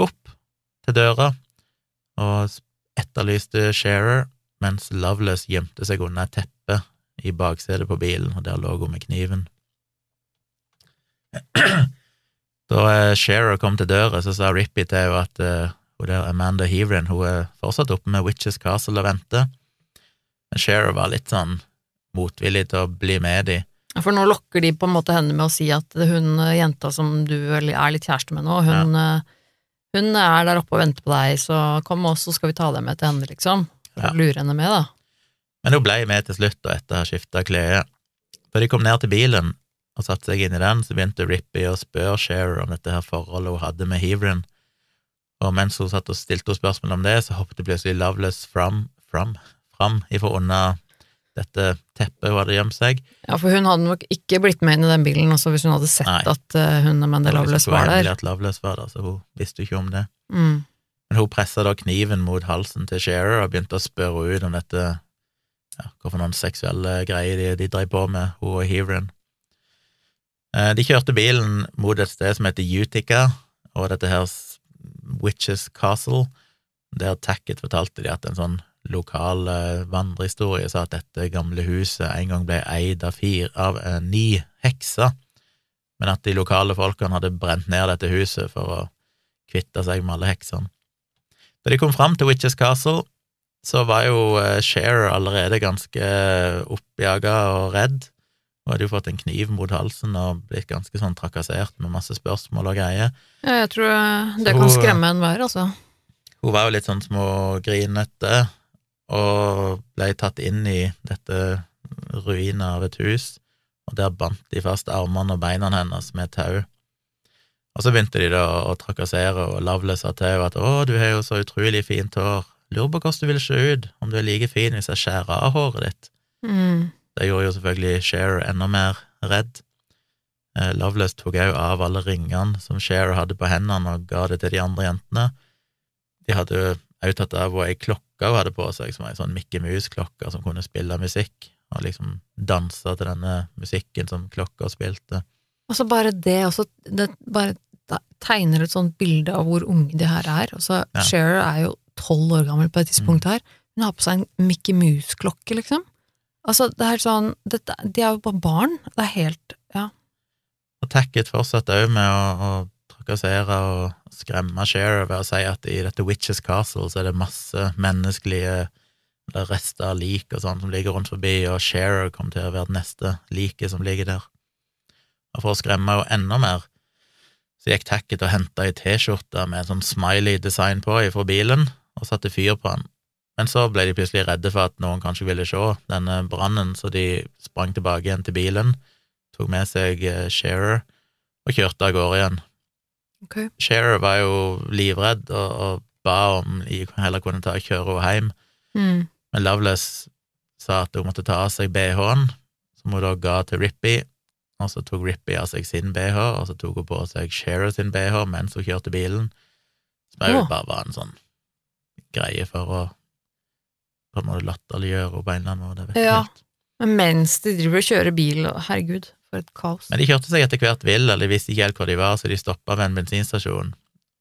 opp til døra og etterlyste Shearer, mens Loveless gjemte seg under et teppe i baksetet på bilen, og der lå hun med kniven. Da eh, Shearer kom til døra, så sa Rippy til henne at uh, hun der Amanda Heverin hun er fortsatt oppe med Witches Castle og venter. Men Shearer var litt sånn motvillig til å bli med de. For nå lokker de på en måte henne med å si at hun eh, jenta som du er litt kjæreste med nå, hun, ja. hun er der oppe og venter på deg, så kom med oss, så skal vi ta deg med til henne, liksom. For Ja. lure henne med, da. Men hun ble med til slutt, og etter å ha skifta klede. Da de kom ned til bilen og satte seg inn i den, så begynte Rippy å spørre Shearer om dette her forholdet hun hadde med Heverin. Og mens hun satt og stilte henne spørsmål om det, så hoppet plutselig Loveless fram, fram, fram ifra unna dette teppet hun hadde gjemt seg. Ja, for hun hadde nok ikke blitt med inn i den bilen også hvis hun hadde sett Nei. at eh, hun og Mandy Loveless liksom var der. At Loveless var der, så hun visste jo ikke om det. Mm. Men hun pressa da kniven mot halsen til Shearer og begynte å spørre ut om dette ja, hva for noen seksuelle greier de, de drev på med, hun og Heverin. Eh, De kjørte bilen mot et sted som heter Utica, og dette her Witches Castle, der Tackett fortalte de at en sånn lokal eh, vandrehistorie sa at dette gamle huset en gang ble eid av, fire, av eh, ni hekser, men at de lokale folkene hadde brent ned dette huset for å kvitte seg med alle heksene. Da de kom fram til Witches Castle, så var jo eh, Cher allerede ganske eh, oppjaga og redd. Hun hadde jo fått en kniv mot halsen og blitt ganske sånn trakassert med masse spørsmål og greier. Ja, jeg tror eh, det Så kan hun- skremme enhver, altså. Hun var jo litt sånn smågrinete og ble tatt inn i dette ruinet av et hus, og der bandt de fast armene og beina hennes med tau. Og så begynte de da å trakassere, og lavlese til henne at 'Å, du har jo så utrolig fint hår. Lurer på hvordan du vil se ut, om du er like fin hvis jeg skjærer av håret ditt.' Mm. Det gjorde jo selvfølgelig Cher enda mer redd. Eh, Loveless tok òg av alle ringene som Cher hadde på hendene, og ga det til de andre jentene. De hadde òg tatt av henne ei klokke hun hadde på seg, som var ei sånn Mickey Mouse-klokke som kunne spille musikk, og liksom danse til denne musikken som klokka spilte. Altså bare det også, det bare tegner et sånt bilde av hvor unge de her er. Altså, Ja. Cher er jo tolv år gammel på et tidspunkt her. Hun har på seg en Mickey Mouse-klokke, liksom. Altså, det er sånn, dette, de er jo bare barn. Det er helt, ja. Og Tackett fortsatte òg med å, å trakassere og skremme Cher ved å si at i dette Witches Castle så er det masse menneskelige rester av lik og sånn som ligger rundt forbi, og Cher kommer til å være det neste liket som ligger der. Og for å skremme henne enda mer, så gikk Tackett og henta ei T-skjorte med en sånn smiley-design på fra bilen, og satte fyr på han. Men så ble de plutselig redde for at noen kanskje ville se denne brannen, så de sprang tilbake igjen til bilen, tok med seg eh, Shearer og kjørte av gårde igjen. Okay. Shearer var jo livredd og, og ba om de heller kunne ta og kjøre henne hjem, Mm. men Loveless sa at hun måtte ta av seg BH-en, som hun da ga til Rippy, og så tok Rippy av seg sin BH, og så tok hun på seg Shearer sin BH mens hun kjørte bilen, som Åh. bare var en sånn greie for å på en måte latterliggjøre på en eller annen måte. jeg Ja. helt. Men mens de driver og kjører bil, og herregud, for et kaos. Men de kjørte seg etter hvert vill, eller de visste ikke helt hvor de var, så de stoppa ved en bensinstasjon,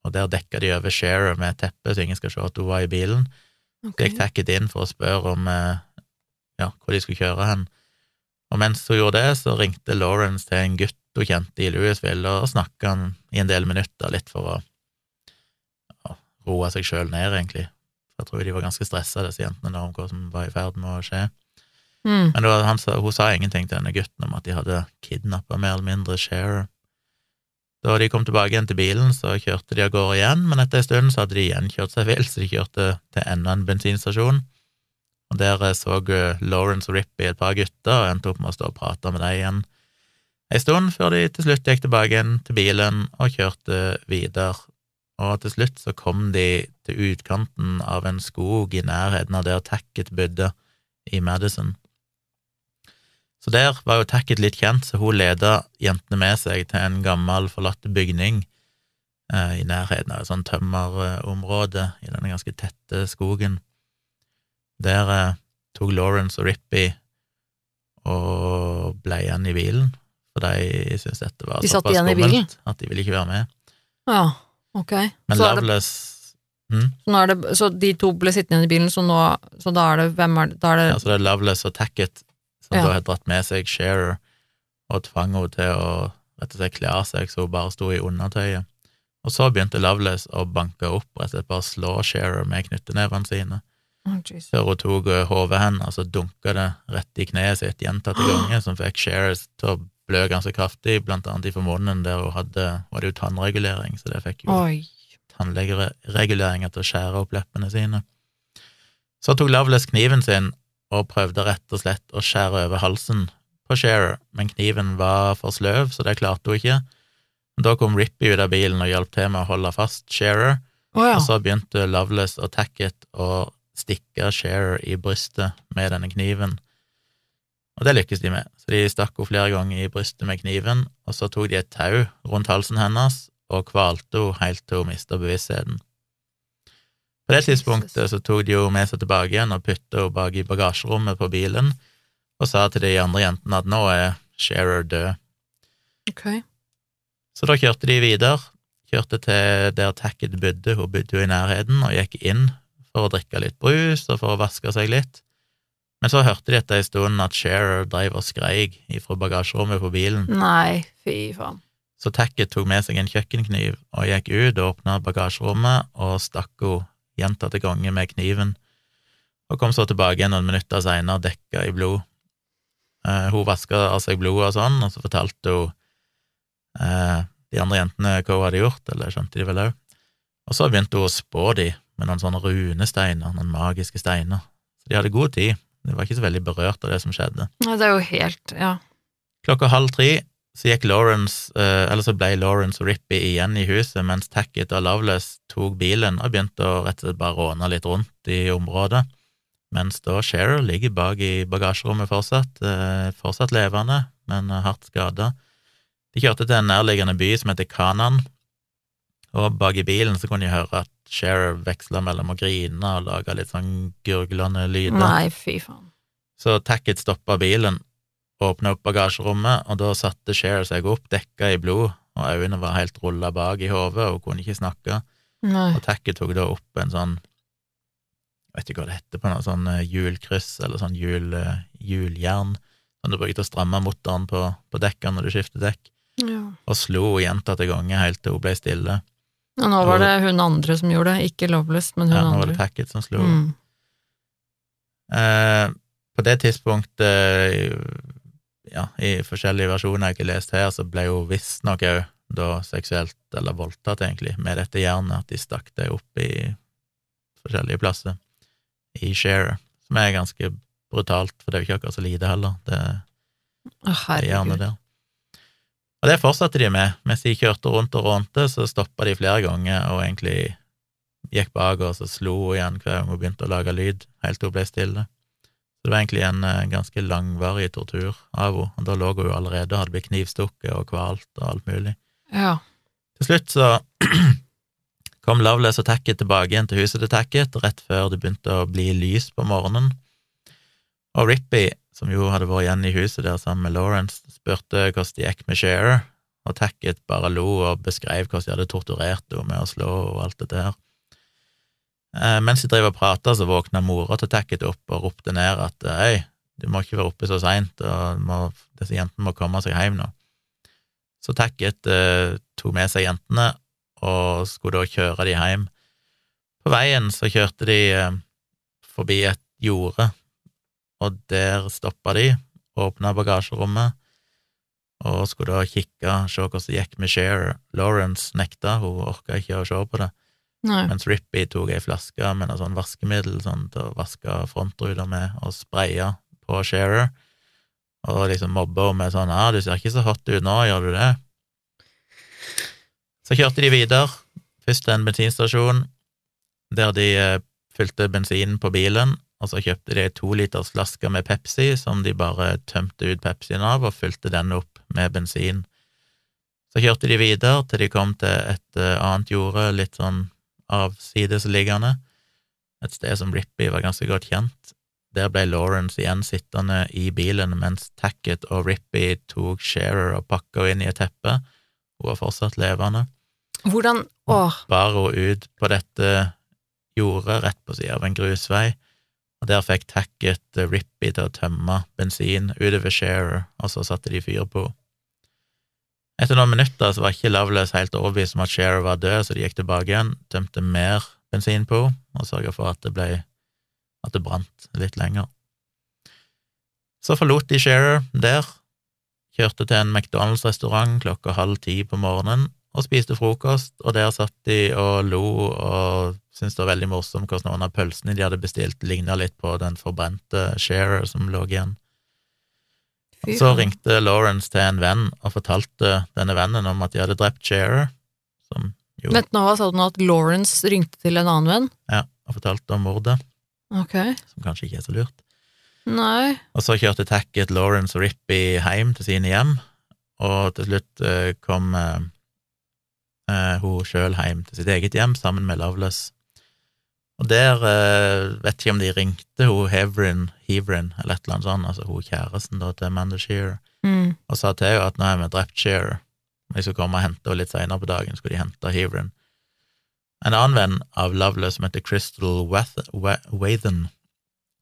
og der dekka de over Shearer med teppe, så ingen skal se at hun var i bilen. Okay. Så gikk tacket inn for å spørre om eh, ja, hvor de skulle kjøre hen. Og mens hun gjorde det, så ringte Lawrence til en gutt hun kjente i Louisville, og snakka i en del minutter, litt for å roe seg sjøl ned, egentlig. For jeg tror de var ganske stressa, disse jentene, da, om hva som var i ferd med å skje. Mm. Men var, han, hun sa ingenting til denne gutten om at de hadde kidnappa mer eller mindre Sharer. Da de kom tilbake igjen til bilen, så kjørte de av gårde igjen, men etter en stund så hadde de igjen kjørt seg vill, så de kjørte til enda en bensinstasjon. Og der eh, så eh, Lawrence Rippy et par gutter, og endte opp med å stå og prate med dem igjen en stund, før de til slutt gikk tilbake igjen til bilen og kjørte videre. Og til slutt så kom de til utkanten av en skog i nærheten av der Tacket bodde, i Madison. Så der var jo Tacket litt kjent, så hun leda jentene med seg til en gammel, forlatt bygning eh, i nærheten av et sånt tømmerområde i denne ganske tette skogen. Der eh, tok Lawrence og Rippy og ble igjen i bilen, for de syntes dette var De såpass skummelt at de ville ikke være med. Ja, ok. Men så, Loveless hm? så, det, så de to ble sittende igjen i bilen, så nå Så da er det Hvem er det? Da er det Ja, så det er Loveless og Tackett som Ja. da har dratt med seg Sharer og tvang henne til å rett og slett kle av seg, så hun bare sto i undertøyet. Og så begynte Loveless å banke opp, rett og slett bare slå Sharer med knyttenevene sine. Oh. Før hun tok hodet hennes og dunka det rett i kneet sitt gjentatte ganger, som fikk Sharer til å blø ganske kraftig, blant annet ifra munnen, der hun hadde var det jo tannregulering, så det fikk jo tannlegereguleringer til å skjære opp leppene sine. Så tok Loveless kniven sin og prøvde rett og slett å skjære over halsen på Shearer, men kniven var for sløv, så det klarte hun ikke. Da kom Rippy ut av bilen og hjalp til med å holde fast Shearer, oh, ja. og så begynte Loveless og Tackett å stikke Shearer i brystet med denne kniven. Og det lykkes de med, så de stakk henne flere ganger i brystet med kniven, og så tok de et tau rundt halsen hennes og kvalte henne helt til hun mista bevisstheten. På det tidspunktet så tok de henne med seg tilbake igjen og putta henne bak i bagasjerommet på bilen og sa til de andre jentene at nå er Shearer død. Okay. Så da kjørte de videre, kjørte til der Tacket bodde, hun bodde jo i nærheten, og gikk inn for å drikke litt brus og for å vaske seg litt. Men så hørte de etter en stund at Shearer drev og skreik ifra bagasjerommet på bilen, Nei, fy faen. så Tackett tok med seg en kjøkkenkniv og gikk ut og åpna bagasjerommet og stakk henne gjentatte ganger med kniven, og kom så tilbake noen minutter seinere dekka i blod. Eh, hun vaska av seg blodet og sånn, og så fortalte hun eh, de andre jentene hva hun hadde gjort, eller skjønte de vel òg. Og så begynte hun å spå de med noen sånne runesteiner, noen magiske steiner. Så de hadde god tid. De var ikke så veldig berørt av det som skjedde. Nei, det er jo helt Ja. Klokka halv tre så Lawrence, eh, eller så ble Lawrence og Rippy igjen i huset, mens Tackett og Loveless tok bilen og begynte å rett og slett bare råne litt rundt i området, mens da Shearer ligger bak i bagasjerommet fortsatt, eh, fortsatt levende, men hardt skada. De kjørte til en nærliggende by som heter Kanan, og bak i bilen så kunne de høre at Shearer veksla mellom å grine og lage litt sånn gurglende lyder. Nei, fy faen. Så Tackett stoppa bilen, åpna opp bagasjerommet, og da satte Cher seg opp, dekka i blod, og øynene var helt rulla bak i hodet, og kunne ikke snakke. Nei. Og Tackett tok da opp en sånn Jeg vet ikke hva det heter på noe sånn eh, hjulkryss, eller sånn eh, hjuljern, som du brukte å stramme motoren på, på dekkene når du skifter dekk, Ja. og slo gjentatte ganger helt til hun ble stille. Og nå var det hun andre som gjorde det, ikke Loveless, men hun Ja, nå var det Packet som slo. Mm. Eh, på det tidspunktet, ja, i forskjellige versjoner jeg ikke lest her, så ble hun visstnok òg da seksuelt, eller voldtatt egentlig, med dette jernet, at de stakk det opp i forskjellige plasser i Share, som er ganske brutalt, for det er jo ikke akkurat så lite heller, det, Å, det jernet der. Og det fortsatte de med. Mens de kjørte rundt og rånte, så stoppa de flere ganger og egentlig gikk bak oss og slo igjen hver gang hun begynte å lage lyd, helt til hun ble stille. Så det var egentlig en, en ganske langvarig tortur av henne, og da lå hun allerede og hadde blitt knivstukket og kvalt og alt mulig. Ja. Til slutt så kom Loveless og Tacket tilbake igjen til huset til Tacket rett før det begynte å bli lys på morgenen. Og Rippy, som jo hadde vært igjen i huset der sammen med Lawrence, spurte hvordan det gikk med Cher, og Tackett bare lo og beskrev hvordan de hadde torturert henne med å slå og alt dette her. Eh, mens de drev og prata, så våkna mora til Tackett opp og ropte ned at hei, du må ikke være oppe så seint, og må, disse jentene må komme seg hjem nå. Så Tackett eh, tok med seg jentene og skulle da kjøre de hjem. På veien så kjørte de eh, forbi et jorde, og der stoppa de, åpna bagasjerommet og skulle da kikke, se hvordan det gikk med Cher. Lawrence nekta, hun orka ikke å se på det. Nei. Mens Rippy tok ei flaske med noe sånn vaskemiddel sånn, til å vaske frontruta med, og spraya på Shearer, og liksom mobba henne med sånn 'ja, du ser ikke så hot ut nå, gjør du det?' Så kjørte de videre, først til en bensinstasjon, der de eh, fylte bensin på bilen, så kjøpte de ei toliters flaske med Pepsi, som de bare tømte ut Pepsien av, og fylte den opp med bensin. Så kjørte de videre til de kom til et eh, annet jorde, litt sånn avsidesliggende, et sted som Rippy var ganske godt kjent. Der ble Lawrence igjen sittende i bilen mens Tackett og Rippy tok Shearer og pakka henne inn i et teppe. Hun var fortsatt levende. Hvordan Åh, Bar hun ut på dette jordet rett på sida av en grusvei, og der fikk Tacket eh, Rippy til å tømme bensin utover Shearer, og så satte de fyr på. Etter noen minutter så var ikke Loveless helt overbevist om at Shearer var død, så de gikk tilbake igjen, tømte mer bensin på og sørga for at det ble at det brant litt lenger. Så forlot de Shearer der, kjørte til en McDonald's-restaurant klokka halv ti på morgenen og spiste frokost, og der satt de og lo og syntes det var veldig morsomt hvordan noen av pølsene de hadde bestilt, ligna litt på den forbrente Sharer som lå igjen. fy Så ringte Lawrence til en venn og fortalte denne vennen om at de hadde drept Sharer, som jo Vent nå, hva sa du nå? At Lawrence ringte til en annen venn? ja, og fortalte om mordet, Ok. som kanskje ikke er så lurt. Nei. Og så kjørte Tackett, Lawrence og Rippy hjem til sine hjem, og til slutt eh, kom eh, hun sjøl hjem til sitt eget hjem sammen med Loveless. Og der eh, vet ikke om de ringte hun Hevrin, Hevrin, eller et eller annet sånt, altså hun kjæresten da til Amanda Shearer, Mm. og sa til henne at nå har vi drept Shearer, de skulle komme og hente henne litt senere på dagen, skulle de hente Hevrin. En annen venn av Loveless som heter Crystal Wathen,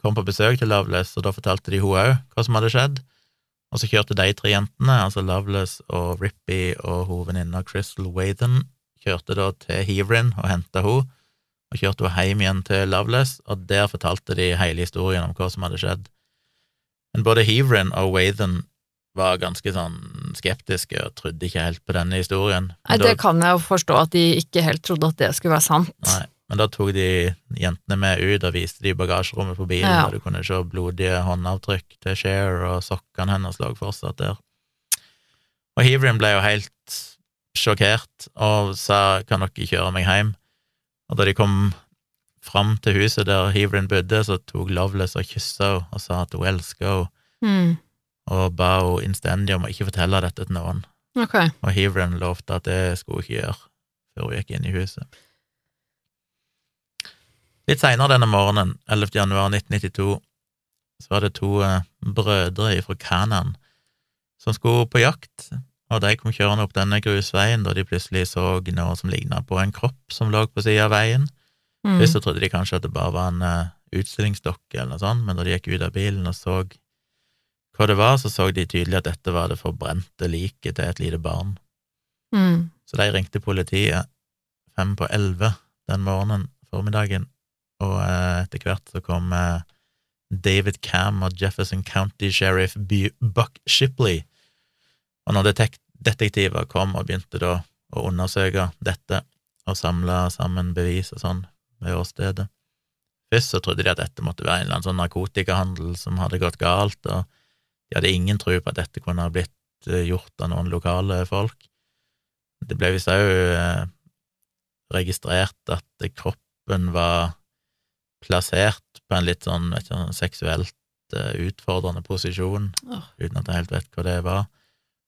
kom på besøk til Loveless, og da fortalte de hun òg hva som hadde skjedd. Og så kjørte de tre jentene, altså Loveless og Rippy og venninna Crystal Wathen, kjørte da til Heverin og henta henne, og kjørte henne hjem igjen til Loveless, og der fortalte de hele historien om hva som hadde skjedd. Men både Heverin og Wathen var ganske sånn skeptiske og trodde ikke helt på denne historien. Nei, det kan jeg jo forstå at de ikke helt trodde at det skulle være sant. Nei, men da tok de jentene med ut og viste de bagasjerommet på bilen, Ja. der du kunne se blodige håndavtrykk til Cher, og sokkene hennes lå fortsatt der. Og Hevrin ble jo helt sjokkert og sa kan dere kjøre meg hjem? Og da de kom fram til huset der Hevrin bodde, så tok Loveless og kyssa henne og sa at hun elska henne, Mm. og ba henne innstendig om å ikke fortelle dette til noen. Okay. Og Hevren lovte at det skulle hun ikke gjøre før hun gikk inn i huset. Litt seinere denne morgenen, 11. januar 1992, så var det to eh, brødre fra Kanan som skulle på jakt, og de kom kjørende opp denne grusveien da de plutselig så noe som ligna på en kropp som lå på sida av veien. Mm. Først så trodde de kanskje at det bare var en eh, utstillingsdokke eller noe sånt, men da de gikk ut av bilen og så hva det var, så så de tydelig at dette var det forbrente liket til et lite barn. Mm. Så de ringte politiet fem på elleve den morgenen, formiddagen, og eh, etter hvert så kom eh, David Cam og Jefferson County Sheriff Buck Shipley, og når detektiver kom og begynte da å undersøke dette og samle sammen bevis og sånn ved åstedet Først så trodde de at dette måtte være en eller annen sånn narkotikahandel som hadde gått galt, og de hadde ingen tro på at dette kunne ha blitt eh, gjort av noen lokale folk. Det ble visst òg registrert at kroppen var plassert på en litt sånn vet ikke, seksuelt uh, utfordrende posisjon, oh. uten at jeg helt vet hva det var.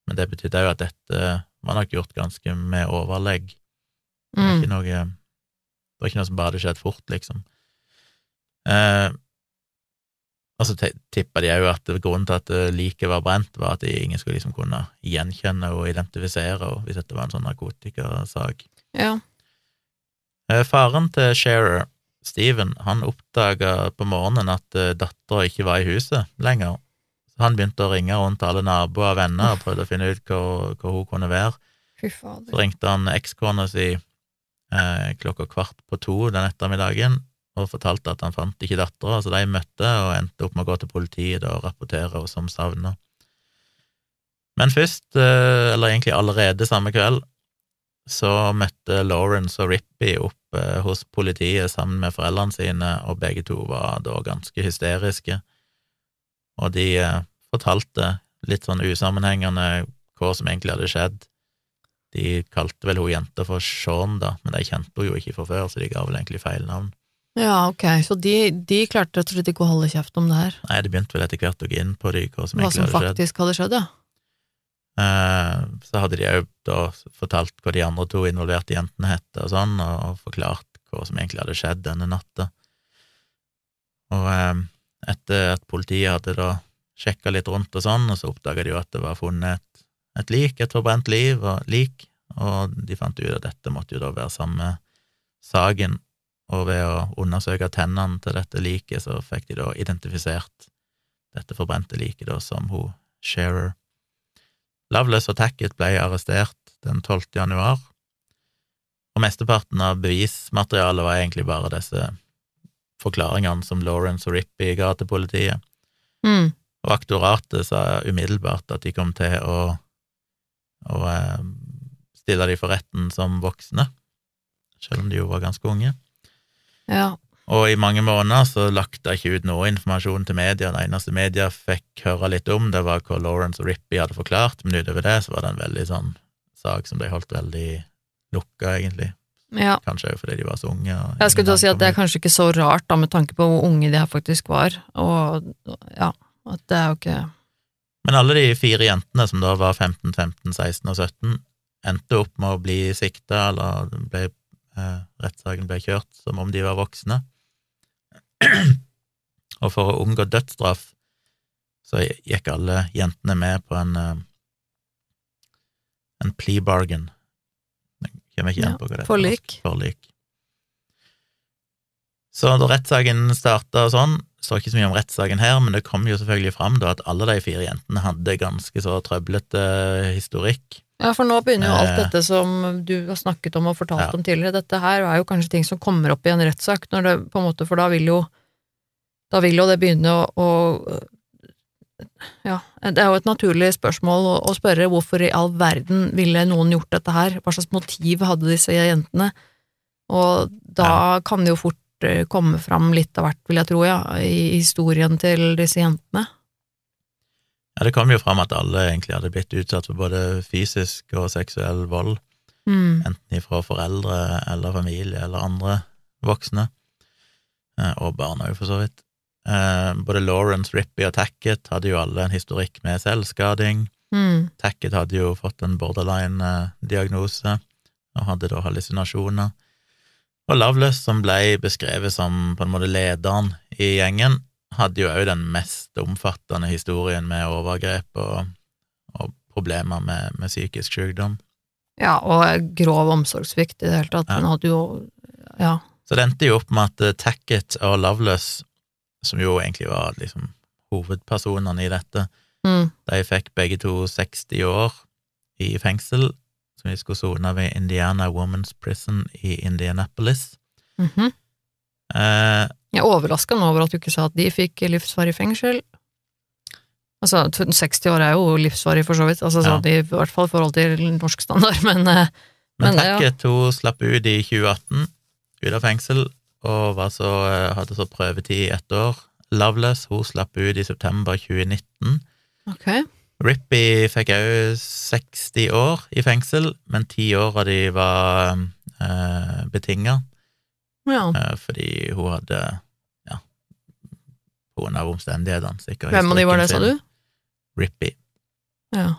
Men det betydde jo at dette var nok gjort ganske med overlegg. Det var Mm. ikke noe Det var ikke noe som bare hadde skjedd fort, liksom. Eh, og så tippa de òg at grunnen til at eh, liket var brent, var at ingen skulle liksom kunne gjenkjenne og identifisere henne hvis dette var en sånn narkotikasak. Ja. Eh, Faren til Shearer, Steven, han oppdaga på morgenen at uh, dattera ikke var i huset lenger. Så han begynte å ringe rundt alle naboer og venner og prøvde å finne ut hvor, hvor hun kunne være. Så ringte han ekskona si eh, klokka kvart på to den ettermiddagen og fortalte at han fant ikke dattera, så de møtte og endte opp med å gå til politiet og rapportere henne som savna. Men først, eh, eller egentlig allerede samme kveld, så møtte Lawrence og Rippy opp eh, hos politiet sammen med foreldrene sine, og begge to var da ganske hysteriske. Og de eh, fortalte litt sånn usammenhengende hva som egentlig hadde skjedd. De kalte vel hun jenta for Sean, da, men de kjente hun jo ikke fra før, så de ga vel egentlig feil navn. Ja, ok, så de, de klarte rett og slett ikke å holde kjeft om det her. Nei, det begynte vel etter hvert å gå inn på de, hva som Hva egentlig som hadde skjedd. faktisk hadde skjedd, ja. Eh, så hadde de òg da fortalt hva de andre to involverte jentene het, og sånn, og forklart hva som egentlig hadde skjedd denne natta. Og eh, etter at politiet hadde da sjekka litt rundt og sånn, og så oppdaga de jo at det var funnet et, et lik, et forbrent liv og lik, og de fant ut at dette måtte jo da være samme saken, og ved å undersøke tennene til dette liket, så fikk de da identifisert dette forbrente liket da som hun Shearer. Loveless og Tackett ble arrestert den 12. januar, og mesteparten av bevismaterialet var egentlig bare disse forklaringene som Lawrence og Rippy ga til politiet. Mm. Og aktoratet sa umiddelbart at de kom til å, å eh, stille de for retten som voksne, selv om de jo var ganske unge. Ja. Og i mange måneder så lagt jeg ikke ut noe informasjon til media. Det eneste media fikk høre litt om, det var hva Lawrence og Rippy hadde forklart, men utover det så var det en veldig sånn sak som ble holdt veldig lukka, egentlig. ja. Kanskje òg fordi de var så unge. Jeg skulle til å si at det er kanskje ikke så rart, da, med tanke på hvor unge de her faktisk var, og ja, at det er jo ikke Men alle de fire jentene som da var 15, 15, 16 og 17, endte opp med å bli sikta, eller ble, eh, rettssaken ble kjørt som om de var voksne. Og for å unngå dødsstraff så gikk alle jentene med på en eh, en plea bargain. Jeg kommer ikke igjen på hva det er. forlik. Forlik. Så da rettssaken starta og sånn, står ikke så mye om rettssaken her, men det kom jo selvfølgelig fram da at alle de fire jentene hadde ganske så trøblete historikk. Ja, for nå begynner jo alt Eh. dette som du har snakket om og fortalt Ja. om tidligere. Dette her er jo kanskje ting som kommer opp i en rettssak, når det på en måte, for da vil jo da vil jo det begynne å, å Ja, det er jo et naturlig spørsmål å, å spørre hvorfor i all verden ville noen gjort dette her? Hva slags motiv hadde disse jentene? Og da kan det jo fort komme fram litt av hvert, vil jeg tro, ja, i historien til disse jentene. Ja, det kom jo fram at alle egentlig hadde blitt utsatt for både fysisk og seksuell vold, Mm. enten ifra foreldre eller familie eller andre voksne, eh, og barn òg, for så vidt. Eh, Både Lawrence, Rippy og Tackett hadde jo alle en historikk med selvskading. Mm. Tackett hadde jo fått en borderline-diagnose og hadde da hallusinasjoner. Og Loveless, som ble beskrevet som på en måte lederen i gjengen, hadde jo òg den mest omfattende historien med overgrep og, og problemer med, med psykisk sykdom. Ja, og grov omsorgssvikt i det hele tatt. Ja. Hun hadde jo Ja. Så det endte jo opp med at eh, Tackett og Loveless, som jo egentlig var liksom hovedpersonene i dette, Mm. de fikk begge to 60 år i fengsel, som de skulle sone ved Indiana Women's Prison i Indianapolis. Mhm. Eh, Jeg er overraska nå over at du ikke sa at de fikk livsvarig fengsel. Altså, 60 år er jo livsvarig, for så vidt, altså, sånn, i hvert fall i forhold til norsk standard, men eh, men Men ja. Tackett hun slapp ut i 2018, ut av fengsel, og så, eh, hadde så prøvetid i ett år. Loveless hun slapp ut i september 2019. ok. Rippy fikk òg 60 år i fengsel, men ti år av de var eh, betinga. Ja. eh, fordi hun hadde Ja, av omstendighetene, sikkert. Hvem av de var det, sa du? Rippy. Ja.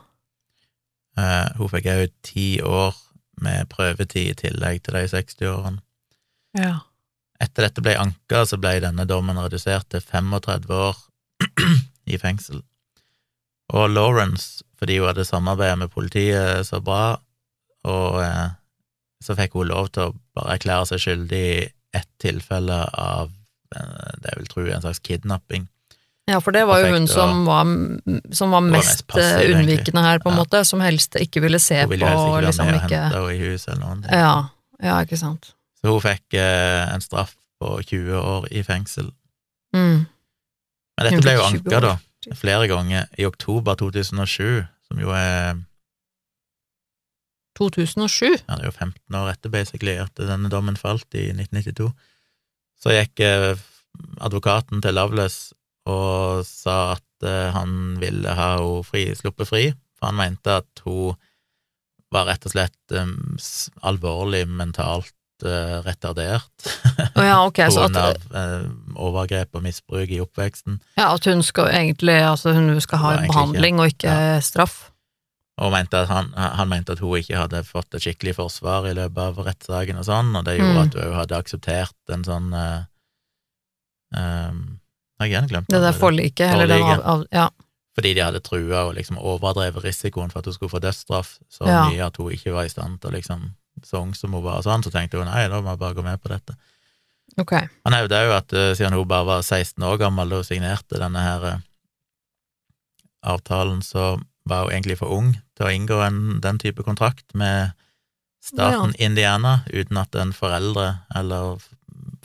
Eh, hun fikk òg ti år med prøvetid i tillegg til de 60-årene. ja. Etter dette ble anka, så ble denne dommen redusert til 35 år i fengsel. Og Lawrence, fordi hun hadde samarbeidet med politiet så bra, og eh, så fikk hun lov til å bare erklære seg skyldig i ett tilfelle av eh, det jeg vil tro en slags kidnapping. Ja, for det var jo hun og- som var, som var var mest mest passiv, unnvikende her, på en Ja. måte, som helst ikke ville se Hun på, ville helst ikke være liksom med og ikke hente henne i huset eller noe. Ja, ja, ikke sant. Så hun fikk eh, en straff på 20 år i fengsel. Mm. Men dette ble jo fikk 20 anka, da. Flere ganger. I oktober 2007, som jo er 2007? ja, det er jo 15 år etter, basically, at denne dommen falt i 1992, så gikk eh, advokaten til Loveless og sa at eh, han ville ha henne fri, sluppet fri, for han mente at hun var rett og slett um, alvorlig mentalt eh, retardert oh ja, okay, pga. av eh, overgrep og misbruk i oppveksten. ja, at hun skal egentlig altså hun skal ha en behandling og ikke straff? og mente han, han mente at hun ikke hadde fått et skikkelig forsvar i løpet av rettssaken og sånn, og det gjorde Mm. at hun hadde akseptert en sånn uh, Jeg har glemt Det der forliket, eller det av, av Ja. Fordi de hadde trua og liksom overdrevet risikoen for at hun skulle få dødsstraff så Ja. mye at hun ikke var i stand til å liksom Så ung som hun var og sånn, så tenkte hun nei, da må jeg bare gå med på dette. Ok. Han hevda jo at eh, siden hun bare var 16 år gammel da hun signerte denne her eh, avtalen, så var hun egentlig for ung til å inngå en, den type kontrakt med staten Indiana, uten at en foreldre eller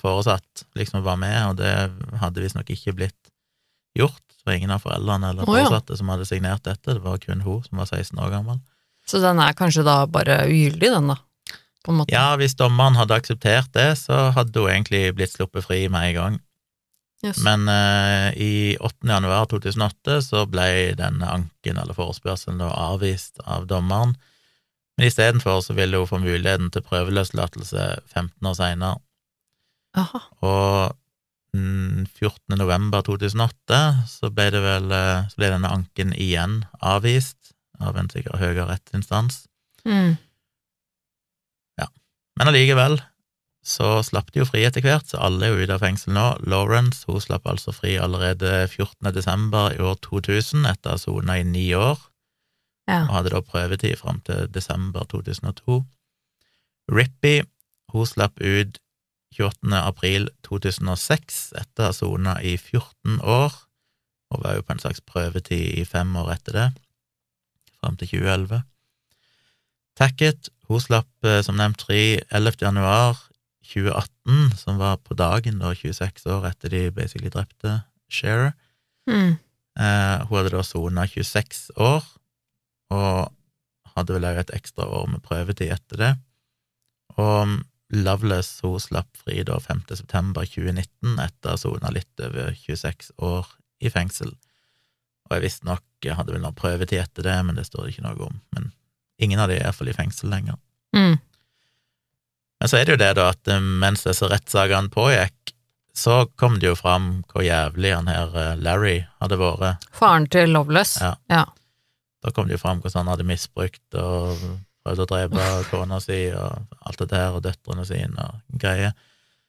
foresatt liksom var med, og det hadde visstnok ikke blitt gjort. Var ingen av foreldrene eller Å, ja. foresatte som hadde signert dette, det var kun hun som var 16 år gammel. Så den er kanskje da bare ugyldig, den da? På en måte. Ja, hvis dommeren hadde akseptert det, så hadde hun egentlig blitt sluppet fri med en gang. Yes. Men eh, i 8. januar 2008 så ble denne anken eller forespørselen da avvist av dommeren, men istedenfor så ville hun få muligheten til prøveløslatelse 15 år seinere. Og mm, 14. november 2008 så ble det vel eh, så ble denne anken igjen avvist av en sikkert høyere rettsinstans. Mm. Men allikevel så slapp de jo fri etter hvert, så alle er jo ute av fengsel nå. Lawrence hun slapp altså fri allerede 14. desember i år 2000 etter å ha sona i ni år, Ja. og hadde da prøvetid fram til desember 2002. Rippy hun slapp ut 28. april 2006 etter å ha sona i 14 år, og var jo på en slags prøvetid i fem år etter det, fram til 2011. Tackett hun slapp eh, som nevnt fri 11. januar 2018, som var på dagen da 26 år etter de basically drepte Shearer. Mm. Eh, hun hadde da sona 26 år, og hadde vel òg et ekstra år med prøvetid etter det. Og Loveless hun slapp fri da 5. september 2019 etter å ha sona litt over 26 år i fengsel. Og jeg visste nok, jeg hadde vel noe prøvetid etter det, men det står det ikke noe om. Men ingen av de er iallfall i fengsel lenger. Mm. Men så er det jo det, da, at eh, mens disse rettssakene pågikk, så kom det jo fram hvor jævlig han her eh, Larry hadde vært. Faren til Loveless? Ja. ja. Da kom det jo fram hvordan han hadde misbrukt og prøvd å drepe kona si og alt det der, og døtrene sine og greier.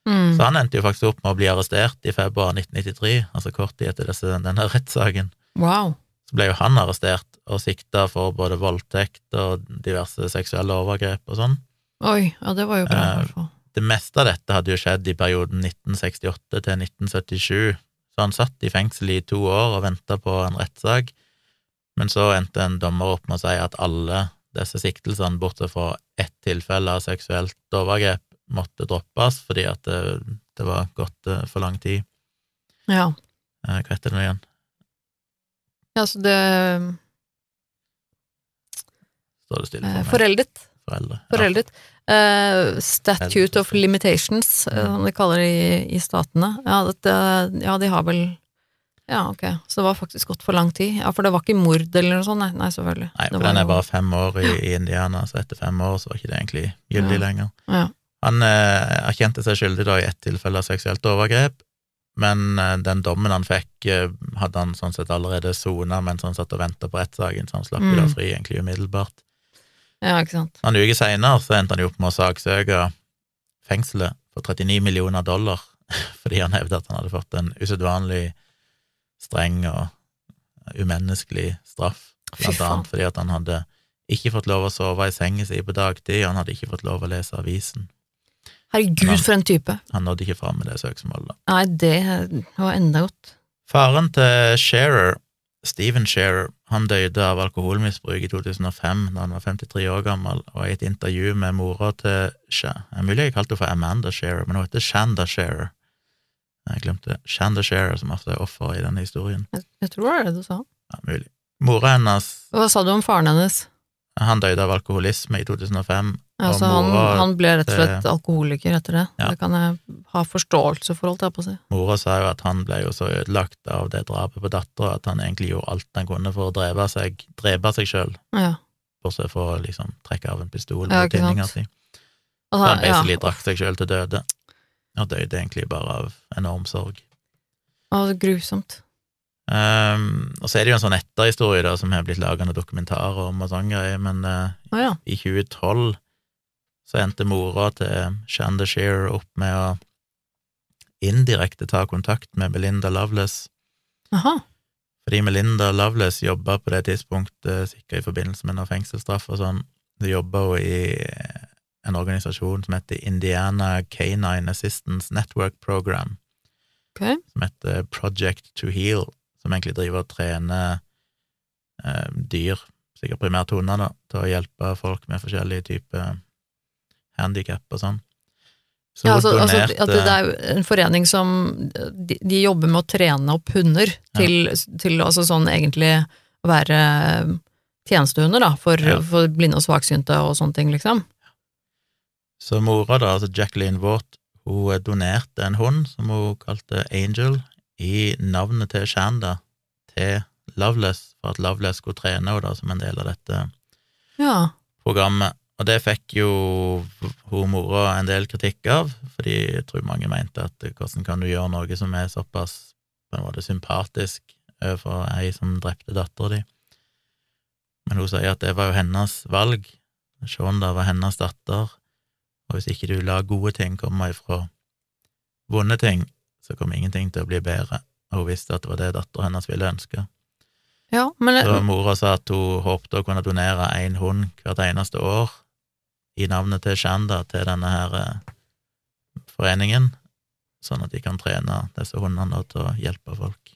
Mm. Så han endte jo faktisk opp med å bli arrestert i februar 1993, altså kort tid etter denne rettssaken. Wow. Så ble jo han arrestert og sikta for både voldtekt og diverse seksuelle overgrep og sånn. Oi, ja, det var jo bra, Eh. Det meste av dette hadde jo skjedd i perioden 1968 til 1977, så han satt i fengsel i to år og venta på en rettssak, men så endte en dommer opp med å si at alle disse siktelsene, bortsett fra ett tilfelle av seksuelt overgrep, måtte droppes fordi at det, det var gått eh, for lang tid. Ja. Eh, Hva heter det nå igjen? ja, så det Står det stille eh, for meg? Foreldet. Foreldre. Ja. Foreldet. Eh, statute of limitations, eh, Mm. som de kaller det i, i statene. Ja, dette, ja, de har vel Ja, ok, så det var faktisk gått for lang tid. Ja, for det var ikke mord eller noe sånt, nei, nei selvfølgelig. Nei, for den er bare fem år i, i Indiana, så etter fem år så var ikke det egentlig gyldig Ja. lenger. Ja. Han eh, erkjente seg skyldig da i ett tilfelle av seksuelt overgrep, men eh, den dommen han fikk, eh, hadde han sånn sett allerede sona mens han satt og venta på rettssaken, så han slapp jo da Mm. fri egentlig umiddelbart. Ja, ikke sant. Noen uker seinere så endte han jo opp med å saksøke fengselet for 39 millioner dollar, fordi han hevdet at han hadde fått en usedvanlig streng og umenneskelig straff, blant annet fordi at han hadde ikke fått lov å sove i sengen sin på dagtid, han hadde ikke fått lov å lese avisen. Herregud, han, for en type. Han nådde ikke fram med det søksmålet. Nei, det var enda godt. Faren til Shearer, Stephen Shearer, han døde av alkoholmisbruk i 2005 da han var 53 år gammel, og i et intervju med mora til Det er mulig jeg kalte henne for Amanda Shearer, men hun heter Shanda Shearer. Jeg glemte Shanda Shearer, som ofte er offer i denne historien. Jeg, jeg tror det var det du sa. Ja, mulig. Mora hennes, Hva sa du om faren hennes? han døde av alkoholisme i 2005, Altså, og han, han ble rett og slett alkoholiker etter det. Ja. Det kan jeg ha forståelse for, holdt jeg på å si. mora sa jo at han ble jo så ødelagt av det drapet på dattera at han egentlig gjorde alt han kunne for å drepe seg, drepe seg sjøl, Ja. bortsett fra å liksom trekke av en pistol Ja, ikke tinninga si. Altså, Så han basically ja. drakk seg sjøl til døde, og døde egentlig bare av enorm sorg. Å, så grusomt. Um, og så er det jo en sånn etterhistorie da, som har blitt laga noen dokumentarer om og sånn greier, men uh, ja. i 2012 så endte mora til Shanda Shearer opp med å indirekte ta kontakt med Melinda Loveless, Aha. fordi Melinda Loveless jobba på det tidspunktet, sikkert i forbindelse med noe fengselsstraff og sånn, hun jobba jo i en organisasjon som heter Indiana Canine Assistance Network Program, okay. som heter Project to Heal, som egentlig driver og trener eh, dyr, sikkert primært hunder, da, til å hjelpe folk med forskjellige typer handikap og sånn. Så Ja, altså, altså, donerte at det, det er en forening som de, de jobber med å trene opp hunder til, til altså sånn egentlig å være tjenestehunder, da, for, Ja. for blinde og svaksynte og sånne ting, liksom. Så mora, da, altså Jacqueline Watt, hun donerte en hund som hun kalte Angel, i navnet til Shanda til Loveless, for at Loveless skulle trene henne da, som en del av dette Ja. programmet. Og det fikk jo hun mora en del kritikk av, fordi jeg tror mange mente at hvordan kan du gjøre noe som er såpass på en måte sympatisk overfor ei som drepte dattera di? Men hun sier at det var jo hennes valg. Shonda var hennes datter, og hvis ikke du lar gode ting komme ifra vonde ting, så kommer ingenting til å bli bedre. Og hun visste at det var det dattera hennes ville ønske. ja, men Så mora sa at hun håpte å kunne donere én hund hvert eneste år i navnet til Shanda til denne her eh, foreningen, sånn at de kan trene disse hundene til å hjelpe folk.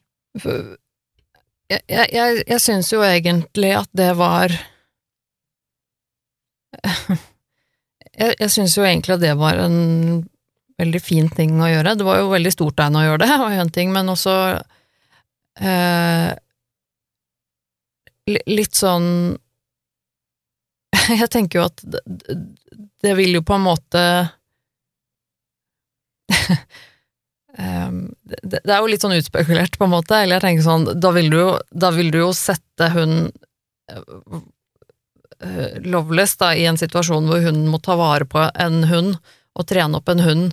Jeg, jeg, jeg, syns jo egentlig at det var Jeg, jeg syns jo egentlig at det var en veldig fin ting å gjøre. Det var jo veldig stort av henne å gjøre det, var en ting, men også eh, Litt sånn Jeg tenker jo at det, det vil jo på en måte Um, det, det er jo litt sånn utspekulert, på en måte. Eller jeg tenker sånn, da vil du jo, vil du jo sette hun uh, uh, Loveless da, i en situasjon hvor hun må ta vare på en hund, og trene opp en hund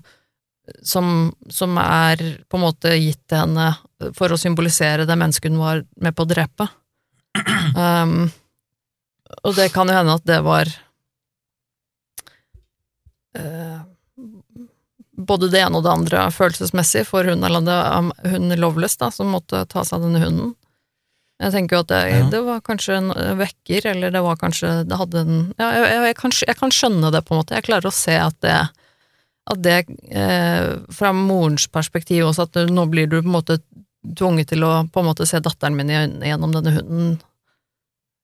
som, som er på en måte gitt til henne for å symbolisere det mennesket hun var med på å drepe. Um, og det kan jo hende at det var eh, både det ene og det andre følelsesmessig for hun, eller det, um, hun Loveless, da, som måtte ta seg av denne hunden. Jeg tenker jo at det, Ja. det var kanskje en vekker, eller det var kanskje Det hadde en Ja, jeg, jeg, jeg, kan, jeg kan skjønne det, på en måte. Jeg klarer å se at det at det, eh, fra morens perspektiv også, at nå blir du på en måte tvunget til å på en måte se datteren min i øynene gjennom denne hunden.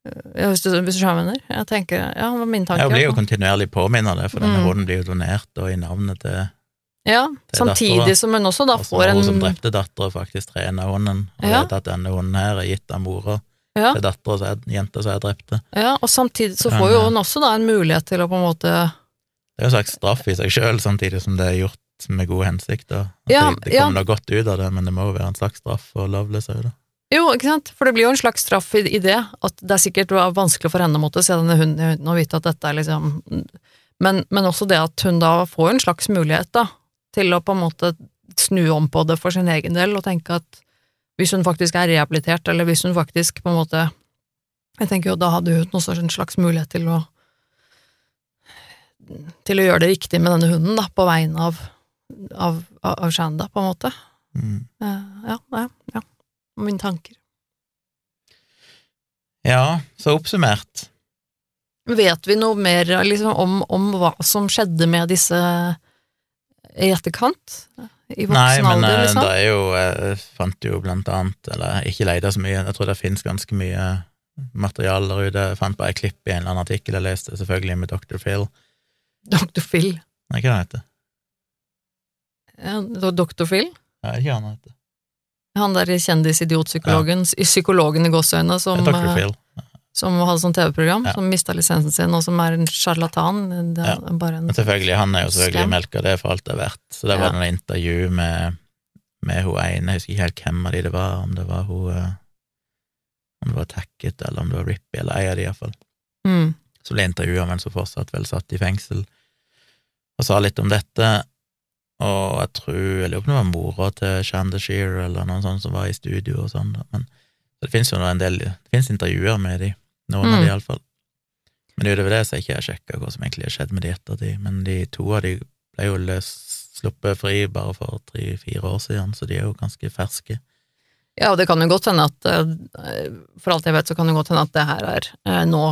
Hvis du, hvis du skjønner jeg tenker, ja, det var min tanke. Jeg blir jo kontinuerlig påminnet det, for denne Mm. hunden blir jo donert da, i navnet til Ja, til samtidig datteren. som hun også da altså, får en Hun som drepte dattera, faktisk trener hunden, og Ja. vet at denne hunden her er gitt av mora ja, til dattera er jenta som jeg drepte. ja, og samtidig så får jo eh, hun også da en mulighet til å på en måte Det er jo en slags straff i seg sjøl, samtidig som det er gjort med god hensikt At Ja, det, det kommer da godt ut av det, men det må jo være en slags straff for lovløse òg, da. Jo, ikke sant, for det blir jo en slags straff i, i det, at det er sikkert vanskelig for henne å måtte se denne hunden i øynene og vite at dette er liksom men, men også det at hun da får en slags mulighet da, til å på en måte snu om på det for sin egen del, og tenke at hvis hun faktisk er rehabilitert, eller hvis hun faktisk på en måte Jeg tenker jo da hadde hun også en slags mulighet til å til å gjøre det riktig med denne hunden, da, på vegne av, av, av Shanda, på en måte. Mm. Eh, ja, ja, ja. Mine tanker. Ja, så oppsummert. Vet vi noe mer liksom, om, om hva som skjedde med disse i etterkant? I voksen Nei, men alder, eh, liksom? det er jo Jeg fant jo blant annet, eller ikke leita så mye, jeg tror det finnes ganske mye materiale der ute. Jeg fant bare et klipp i en eller annen artikkel jeg leste, selvfølgelig med Dr. Phil. Dr. Phil. Nei, hva heter det? Ja, Dr. Phil? Nei, ikke han heter. Han der kjendisidiotpsykologen, i psykologen i gåseøynene, som, Det eh, som hadde sånn TV-program, Ja. som mista lisensen sin, og som er en sjarlatan. Det en Men selvfølgelig, han er jo selvfølgelig Scam. melka det for alt det er verdt. Så det var Ja. noen intervju med, med hun ene, jeg husker ikke helt hvem av de det var, om det var hun eh, Om det var Tacket, eller om det var Rippy, eller ei av de iallfall. mm. Så ble intervjua mens hun fortsatt vel satt i fengsel, og sa litt om dette. Og jeg tror Jeg lurer på om det var mora til Shanda Shear eller noen sånne som var i studio og sånn, men så det finnes jo en del Det finnes intervjuer med de, noen av Mm. de iallfall. Men utover det så har ikke jeg sjekka hva som egentlig har skjedd med de ettertid, men de to av de ble jo løs, sluppet fri bare for tre-fire år siden, så de er jo ganske ferske. Ja, og det kan jo godt hende at eh, For alt jeg vet, så kan det godt hende at det her er eh, nå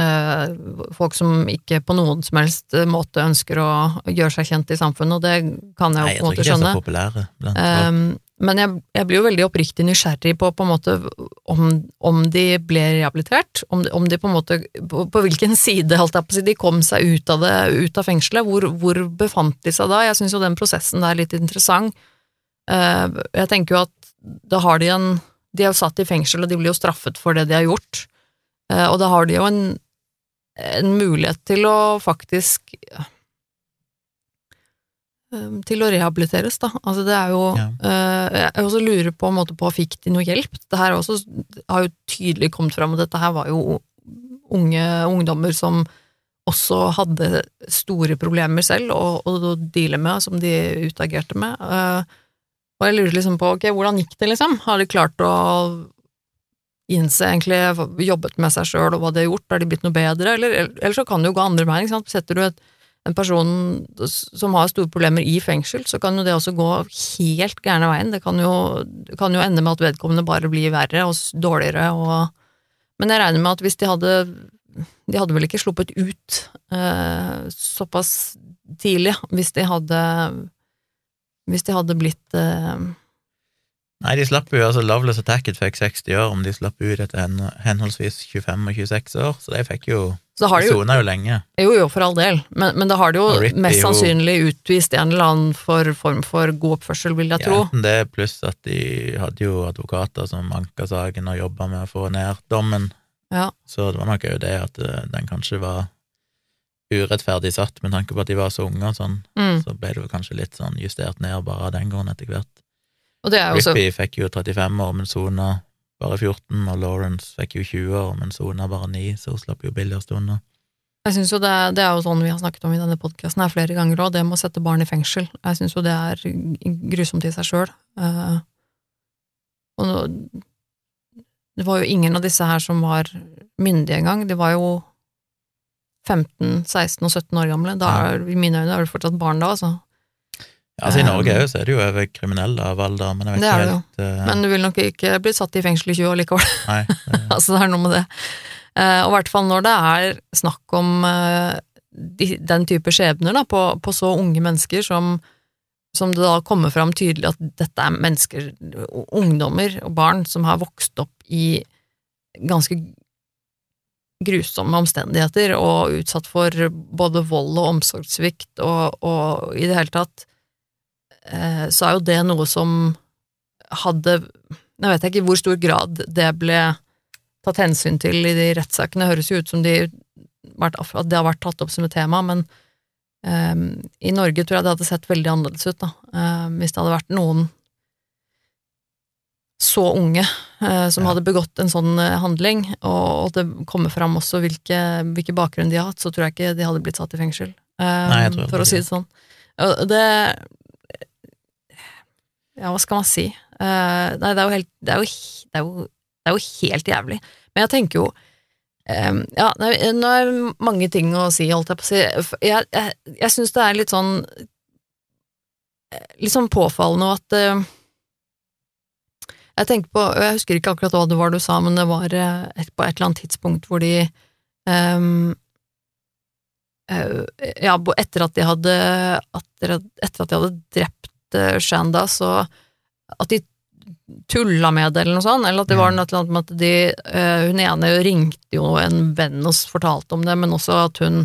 eh, folk som ikke på noen som helst måte ønsker å gjøre seg kjent i samfunnet, og det kan jeg jo på en måte skjønne. Nei, jeg tror ikke de er så populære blant folk. Um, men jeg, jeg blir jo veldig oppriktig nysgjerrig på, på en måte om, om de ble rehabilitert, om de, om de på en måte på, på hvilken side holdt jeg på å si, de kom seg ut av det, ut av fengselet. Hvor, hvor befant de seg da? Jeg syns jo den prosessen der er litt interessant. Uh, jeg tenker jo at da har de en De er jo satt i fengsel, og de blir jo straffet for det de har gjort. Uh, og da har de jo en, en mulighet til å faktisk um, til å rehabiliteres, da. Altså, det er jo Ja. eh, Jeg også lurer på en måte på fikk de noe hjelp. Det her også har jo tydelig kommet fram, og dette her var jo unge ungdommer som også hadde store problemer selv å, å deale med, som de utagerte med. Eh, og jeg lurer liksom på, ok, hvordan gikk det, liksom? Har de klart å innse egentlig, jobbet med seg sjøl og hva de har gjort, er de blitt noe bedre, eller, eller så kan det jo gå andre veien, ikke sant? Setter du et en person som har store problemer i fengsel, så kan jo det også gå helt gærne veien. Det kan jo, kan jo ende med at vedkommende bare blir verre og dårligere og Men jeg regner med at hvis de hadde De hadde vel ikke sluppet ut eh, såpass tidlig, hvis de hadde Hvis de hadde blitt eh, Nei, de slapp jo, altså Loveless og Tacket fikk 60 år, om de slapp ut etter henholdsvis 25 og 26 år, så de fikk jo Så har De jo sona jo lenge. Jo, jo, for all del, men, men da har de jo Rippy mest sannsynlig utvist en eller annen for, form for god oppførsel, vil jeg Ja, tro. enten det, pluss at de hadde jo advokater som anka saken og jobba med å få ned dommen, Ja. så det var nok òg det at eh, den kanskje var urettferdig satt, med tanke på at de var så unge og sånn, Mm. så ble det kanskje litt sånn justert ned bare av den grunn etter hvert. Og det er også... Rippy fikk jo 35 år, men sona bare 14, og Lawrence fikk jo 20 år, men sona bare 9, så hun slapp jo billigst unna. Jeg synes jo det, det er jo sånn vi har snakket om i denne podkasten her flere ganger òg, det med å sette barn i fengsel. Jeg syns jo det er grusomt i seg sjøl. og nå, det var jo ingen av disse her som var myndige engang. De var jo 15, 16 og 17 år gamle. Da er, I mine øyne er det fortsatt barn da, altså. Ja, altså I Norge Um, så er det jo kriminelle av alder, men jeg vet Det er det jo. eh, Men du vil nok ikke bli satt i fengsel i 20 år likevel. Nei, det- altså, det er noe med det. Eh, og i hvert fall når det er snakk om de, den type skjebner da, på, på så unge mennesker som, som det da kommer fram tydelig at dette er mennesker, ungdommer og barn, som har vokst opp i ganske grusomme omstendigheter og utsatt for både vold og omsorgssvikt og, og i det hele tatt, eh, så er jo det noe som hadde Jeg vet ikke i hvor stor grad det ble tatt hensyn til i de rettssakene. Det høres jo ut som de, at det har vært tatt opp som et tema, men um, i Norge tror jeg det hadde sett veldig annerledes ut, da. um, hvis det hadde vært noen så unge eh, som Ja. hadde begått en sånn eh, handling, og, at det kommer fram også hvilke, hvilke bakgrunn de har hatt, så tror jeg ikke de hadde blitt satt i fengsel. eh, Nei, for å si det sånn. Det Ja, hva skal man si? Nei, det er jo helt det er jo, det, er jo, det er jo helt jævlig. Men jeg tenker jo eh, Ja, nå er det mange ting å si, holdt jeg på å si. Jeg, jeg, jeg syns det er litt sånn Litt sånn påfallende at Jeg tenker på Jeg husker ikke akkurat hva det var du sa, men det var eh, et, på et eller annet tidspunkt hvor de um, eh, ja, etter at de hadde etter at, etter at de hadde drept uh, Shanda, så at de tulla med det, eller noe sånt, eller at det var noe med at de eh, Hun ene ringte jo en venn og fortalte om det, men også at hun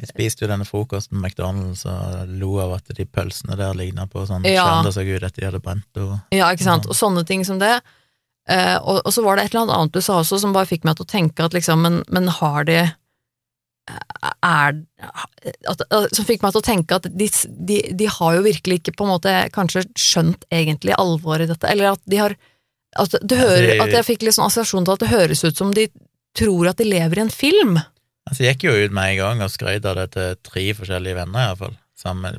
Jeg spiste jo denne frokosten på McDonald's og lo av at de pølsene der ligna på sånn Ja. Shanda så gud etter de hadde brent og Ja, ikke sant, og sånne ting som det. Eh, og, og så var det et eller annet annet du sa også, som bare fikk meg til å tenke at liksom, men, men har de er at, at- Som fikk meg til å tenke at de, de, de har jo virkelig ikke på en måte kanskje skjønt egentlig alvoret i dette, eller at de har at, hører, at jeg fikk litt sånn assosiasjon til at det høres ut som de tror at de lever i en film. Altså, jeg gikk jo ut med en gang og skrøt av det til tre forskjellige venner, iallfall.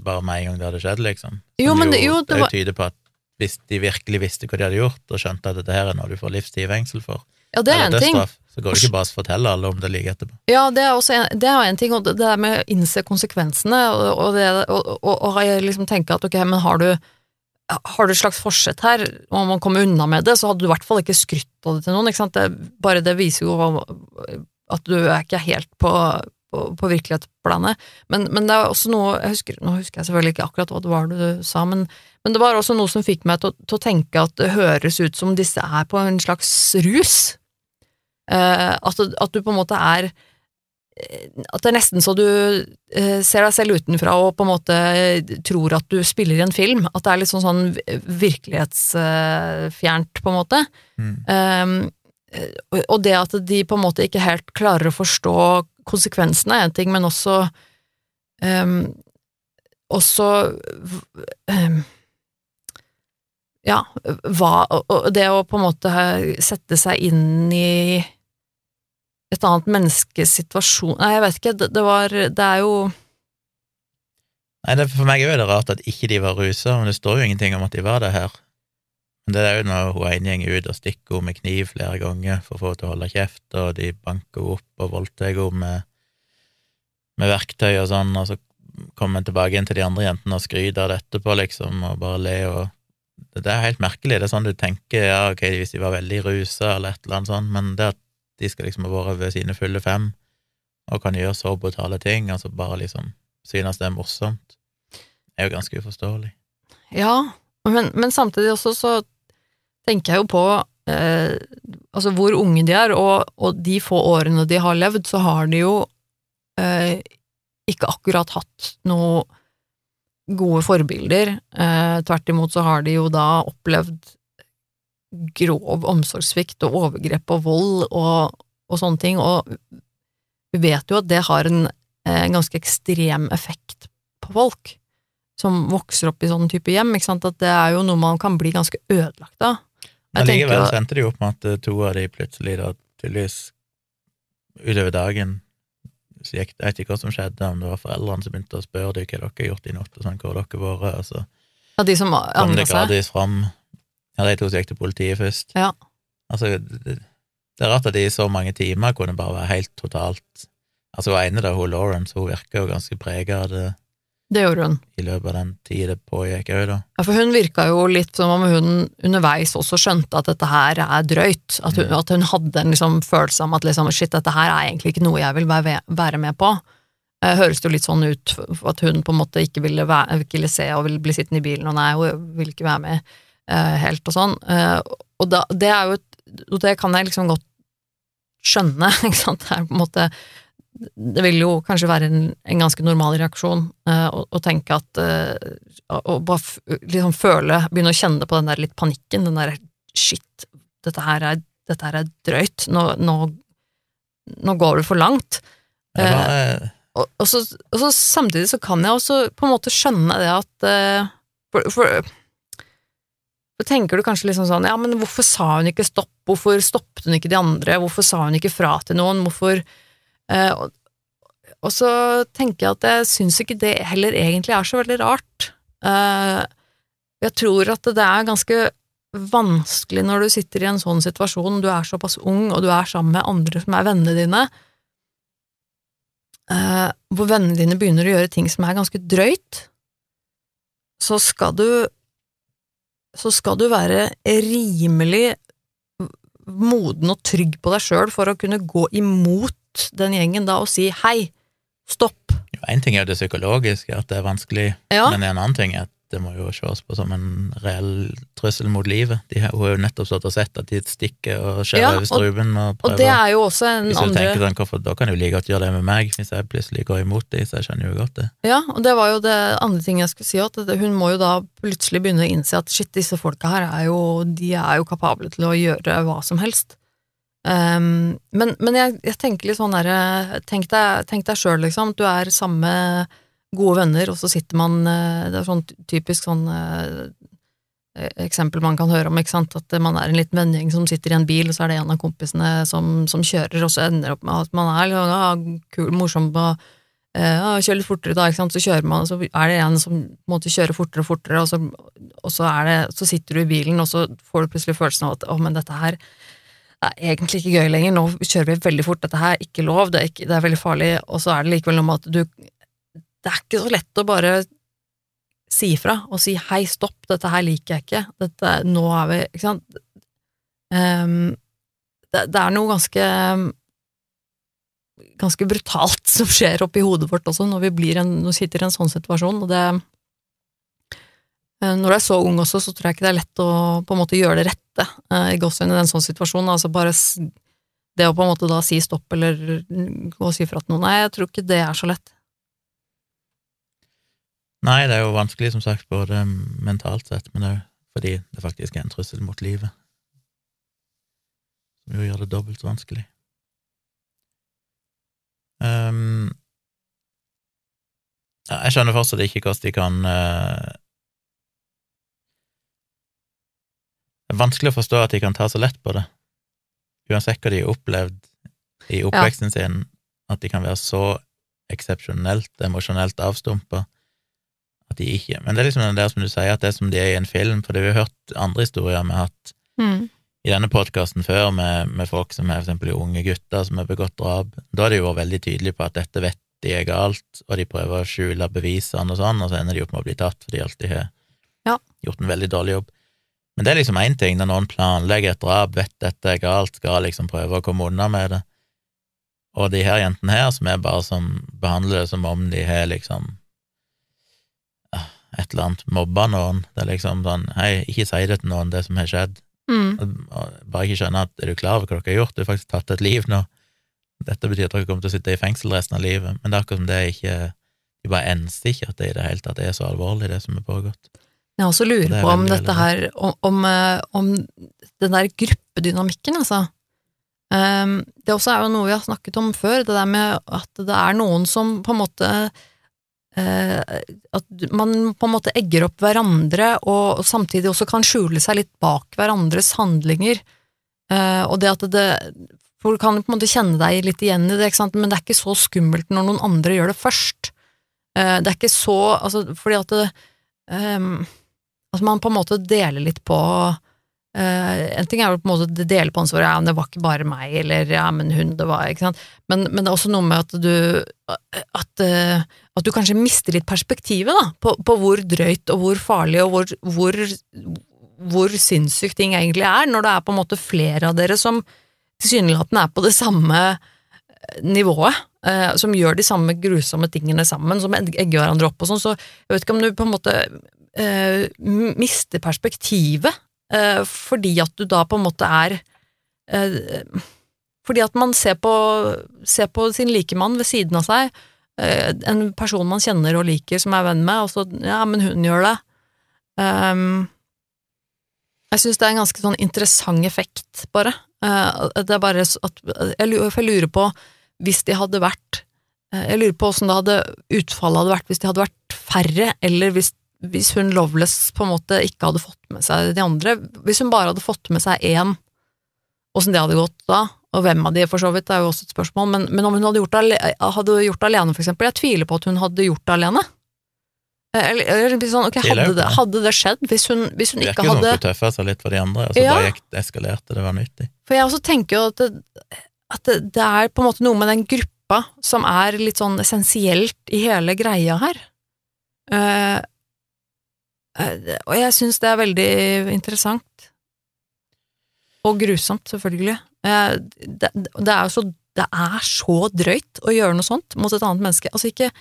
Bare med en gang det hadde skjedd, liksom. Som Jo, men det- jo, det det var- tyder på at hvis de virkelig visste hva de hadde gjort, og skjønte at dette her er noe du får livstid i fengsel for, Ja, det er eller en ting. dødsstraff, så går det ikke bare å fortelle alle om det like etterpå. Ja, det er også en, det er en ting, og det der er med å innse konsekvensene, og, og, det, og, og, og liksom tenke at ok, men har du har du et slags forsett her, og om man kommer unna med det, så hadde du i hvert fall ikke skrytt av det til noen, ikke sant? Det, bare det viser jo at du er ikke helt på, på, på virkelighetsplanet. Men, men det er også noe, jeg husker, nå husker jeg selvfølgelig ikke akkurat hva det var du sa, men, men det var også noe som fikk meg til, til å tenke at det høres ut som disse er på en slags rus. Eh, at, at du på en måte er eh, At det er nesten så du eh, ser deg selv utenfra og på en måte tror at du spiller i en film. At det er litt sånn, sånn virkelighetsfjernt, på en måte. Mm. Um, og- og det at de på en måte ikke helt klarer å forstå konsekvensene er en ting, men også um, også um, ja, hva Og det å på en måte sette seg inn i et annet menneskes situasjon Nei, jeg vet ikke, det, det var Det er jo Nei, det, For meg er det rart at ikke de var rusa, men det står jo ingenting om at de var det her. Men det er jo når hun ene går ut og stikker henne med kniv flere ganger for å få henne til å holde kjeft, og de banker henne opp og voldtar henne med, med verktøy og sånn, og så kommer hun tilbake igjen til de andre jentene og skryter av det etterpå, liksom, og bare le og det er helt merkelig. Det er sånn du tenker, ja, ok, hvis de var veldig rusa eller et eller annet sånt, men det at de skal liksom ha vært ved sine fulle fem og kan gjøre så brutale ting, altså bare liksom synes det er morsomt, er jo ganske uforståelig. Ja, men, men samtidig også så tenker jeg jo på eh, altså hvor unge de er, og, og de få årene de har levd, så har de jo eh, ikke akkurat hatt noe gode forbilder. Eh, tvert imot så har de jo da opplevd grov omsorgssvikt og overgrep og vold og, og sånne ting, og vi vet jo at det har en en ganske ekstrem effekt på folk som vokser opp i sånn type hjem, at det er jo noe man kan bli ganske ødelagt av. Men likevel så endte det jo opp med at eh, to av de plutselig da tydeligvis utover dagen så gikk, Jeg vet ikke hva som skjedde, om det var foreldrene som begynte å spørre dem hva dere har gjort i natt, og sånn, hvor har dere vært, og så Ja, de som kom det gradvis fram. Ja, de to som gikk til politiet først. Ja. Altså, det, det er rart at de i så mange timer kunne bare være helt totalt Altså, hun ene der, hun Lawrence, hun virker jo ganske prega av det Det gjorde hun. i løpet av den tida det pågikk òg, da. Ja, for hun virka jo litt som om hun underveis også skjønte at dette her er drøyt. At hun, Mm. at hun hadde en liksom følelse om at liksom, shit, dette her er egentlig ikke noe jeg vil være, med på. Eh, høres det jo litt sånn ut at hun på en måte ikke ville, være, ikke ville se og ville bli sittende i bilen, og nei, hun ville ikke være med eh, helt og sånn. Eh, og da, det er jo et, og det kan jeg liksom godt skjønne, ikke sant. Det er på en måte det vil jo kanskje være en, en ganske normal reaksjon eh, å, å tenke at eh, Å bare liksom føle, begynne å kjenne på den der litt panikken, den der shit, dette her er, dette her er drøyt, nå, nå, nå går det for langt. Eh, eh, Og, og, så, og så samtidig så kan jeg også på en måte skjønne det at eh, for, for, for tenker du kanskje liksom sånn, ja, men hvorfor sa hun ikke stopp, hvorfor stoppet hun ikke de andre, hvorfor sa hun ikke fra til noen, hvorfor og, og så tenker jeg at jeg syns ikke det heller egentlig er så veldig rart. Eh, jeg tror at det er ganske vanskelig når du sitter i en sånn situasjon, du er såpass ung, og du er sammen med andre som er vennene dine, eh, hvor vennene dine begynner å gjøre ting som er ganske drøyt, så skal du så skal du være rimelig moden og trygg på deg sjøl for å kunne gå imot den gjengen da og si hei, stopp. En ting er jo det psykologiske, at det er vanskelig, Ja. men en annen ting er at det må jo ses på som en reell trussel mot livet. De hun har jo nettopp stått og sett at de stikker og skjærer Ja, over strupen og Og det er jo også en Hvis du andre tenker sånn, hvorfor, Da kan du like godt gjøre det med meg, hvis jeg plutselig går imot de, så jeg skjønner jo godt det. Ja, og det var jo det andre ting jeg skulle si, at hun må jo da plutselig begynne å innse at shit, disse folka her er jo, de er jo kapable til å gjøre hva som helst. Um, men men jeg, jeg tenker litt sånn derre Tenk deg, deg sjøl, liksom. Du er samme gode venner, og så sitter man eh, Det er sånn typisk sånn eh, eksempel man kan høre om, ikke sant, at man er en liten vennegjeng som sitter i en bil, og så er det en av kompisene som, som kjører, og så ender det opp med at man er liksom, ja, kul, morsom og eh, ja, kjør litt fortere da, ikke sant, så kjører man, og så er det en som på en måte kjører fortere og fortere, og så, og så, det, så sitter du i bilen, og så får du plutselig følelsen av at å, men dette her det er egentlig ikke gøy lenger, nå kjører vi veldig fort, dette her er ikke lov, det er, ikke, det er veldig farlig, og så er det likevel noe med at du Det er ikke så lett å bare si ifra og si hei, stopp, dette her liker jeg ikke, dette, nå er vi Ikke sant? Um, det, det er noe ganske ganske brutalt som skjer oppi hodet vårt også, når vi en, når sitter i en sånn situasjon, og det Når du er så ung også, så tror jeg ikke det er lett å på en måte gjøre det rette eh, i gåsehudene i en sånn situasjon, altså bare det å på en måte da si stopp eller gå og si fra til noen, nei, jeg tror ikke det er så lett. Nei, det er jo vanskelig, som sagt, både mentalt sett, men òg fordi det faktisk er en trussel mot livet. Som jo gjør det dobbelt så vanskelig. Um, ja, jeg skjønner fortsatt ikke hvordan de kan eh, Det er vanskelig å forstå at de kan ta så lett på det, uansett hva de har opplevd i oppveksten sin, at de kan være så eksepsjonelt emosjonelt avstumpa at de ikke Men det er liksom det der som du sier, at det som de er i en film, for det vi har hørt andre historier vi har hatt i denne podkasten før, med, med folk som er for eksempel unge gutter som har begått drap. Da har de vært veldig tydelige på at dette vet de er galt, og de prøver å skjule bevisene og sånn, og så ender de opp med å bli tatt, for de alltid har Ja. gjort en veldig dårlig jobb. Men det er liksom én ting, når noen planlegger et drap, vet dette er galt, skal liksom prøve å komme unna med det. Og de her jentene her, som er bare som behandler det som om de har liksom ah, et eller annet mobba noen. Det er liksom sånn, hei, ikke si det til noen, det som har skjedd. Mm. Bare ikke skjønne at er du klar over hva dere har gjort, du har faktisk tatt et liv nå. Dette betyr at dere kommer til å sitte i fengsel resten av livet, men det er akkurat som det er ikke De bare enser ikke at det i det hele tatt er så alvorlig, det som er pågått. Jeg også lurer er på om dette her, om, om, eh, den der gruppedynamikken, altså. Um, det også er jo noe vi har snakket om før, det der med at det er noen som på en måte eh, At man på en måte egger opp hverandre, og, samtidig også kan skjule seg litt bak hverandres handlinger. Eh, og det at det For du kan på en måte kjenne deg litt igjen i det, men det er ikke så skummelt når noen andre gjør det først. Det er ikke så Altså, fordi at det ehm, Altså man på en måte deler litt på Uh, En ting er jo på en måte å dele på ansvaret, ja, men det var ikke bare meg, eller ja, men hun, det var ikke sant. Men, men det er også noe med at du at, uh, at du kanskje mister litt perspektivet, da, på, på hvor drøyt og hvor farlig og hvor, hvor, hvor sinnssykt ting egentlig er, når det er på en måte flere av dere som tilsynelatende er på det samme nivået, eh, som gjør de samme grusomme tingene sammen, som egger hverandre opp og sånn, så jeg vet ikke om du på en måte eh, mister perspektivet, eh, fordi at du da på en måte er eh, Fordi at man ser på, ser på sin likemann ved siden av seg, eh, en person man kjenner og liker, som er venn med, og så ja, men hun gjør det. Um, jeg syns det er en ganske sånn interessant effekt, bare. Eh, det er bare at jeg lurer, på, hvis de hadde vært Jeg lurer på åssen utfallet hadde vært hvis de hadde vært færre, eller hvis, hvis hun Loveless på en måte ikke hadde fått med seg de andre. Hvis hun bare hadde fått med seg én, åssen det hadde gått da, og hvem av de for så vidt, det er jo også et spørsmål, men, men om hun hadde gjort, det hadde gjort det alene, for eksempel, jeg tviler på at hun hadde gjort det alene. Eh, Eller, eller sånn, okay, hadde det, hadde det skjedd hvis hun, hvis hun ikke virker som hadde hun tøffa seg litt for de andre, og så Ja. bare eskalerte det vanvittig. For jeg også tenker jo at, det, at det, det er på en måte noe med den gruppa som er litt sånn essensielt i hele greia her. Eh, og jeg syns det er veldig interessant. Og grusomt, selvfølgelig. Eh, det, det er så det er så drøyt å gjøre noe sånt mot et annet menneske. Altså ikke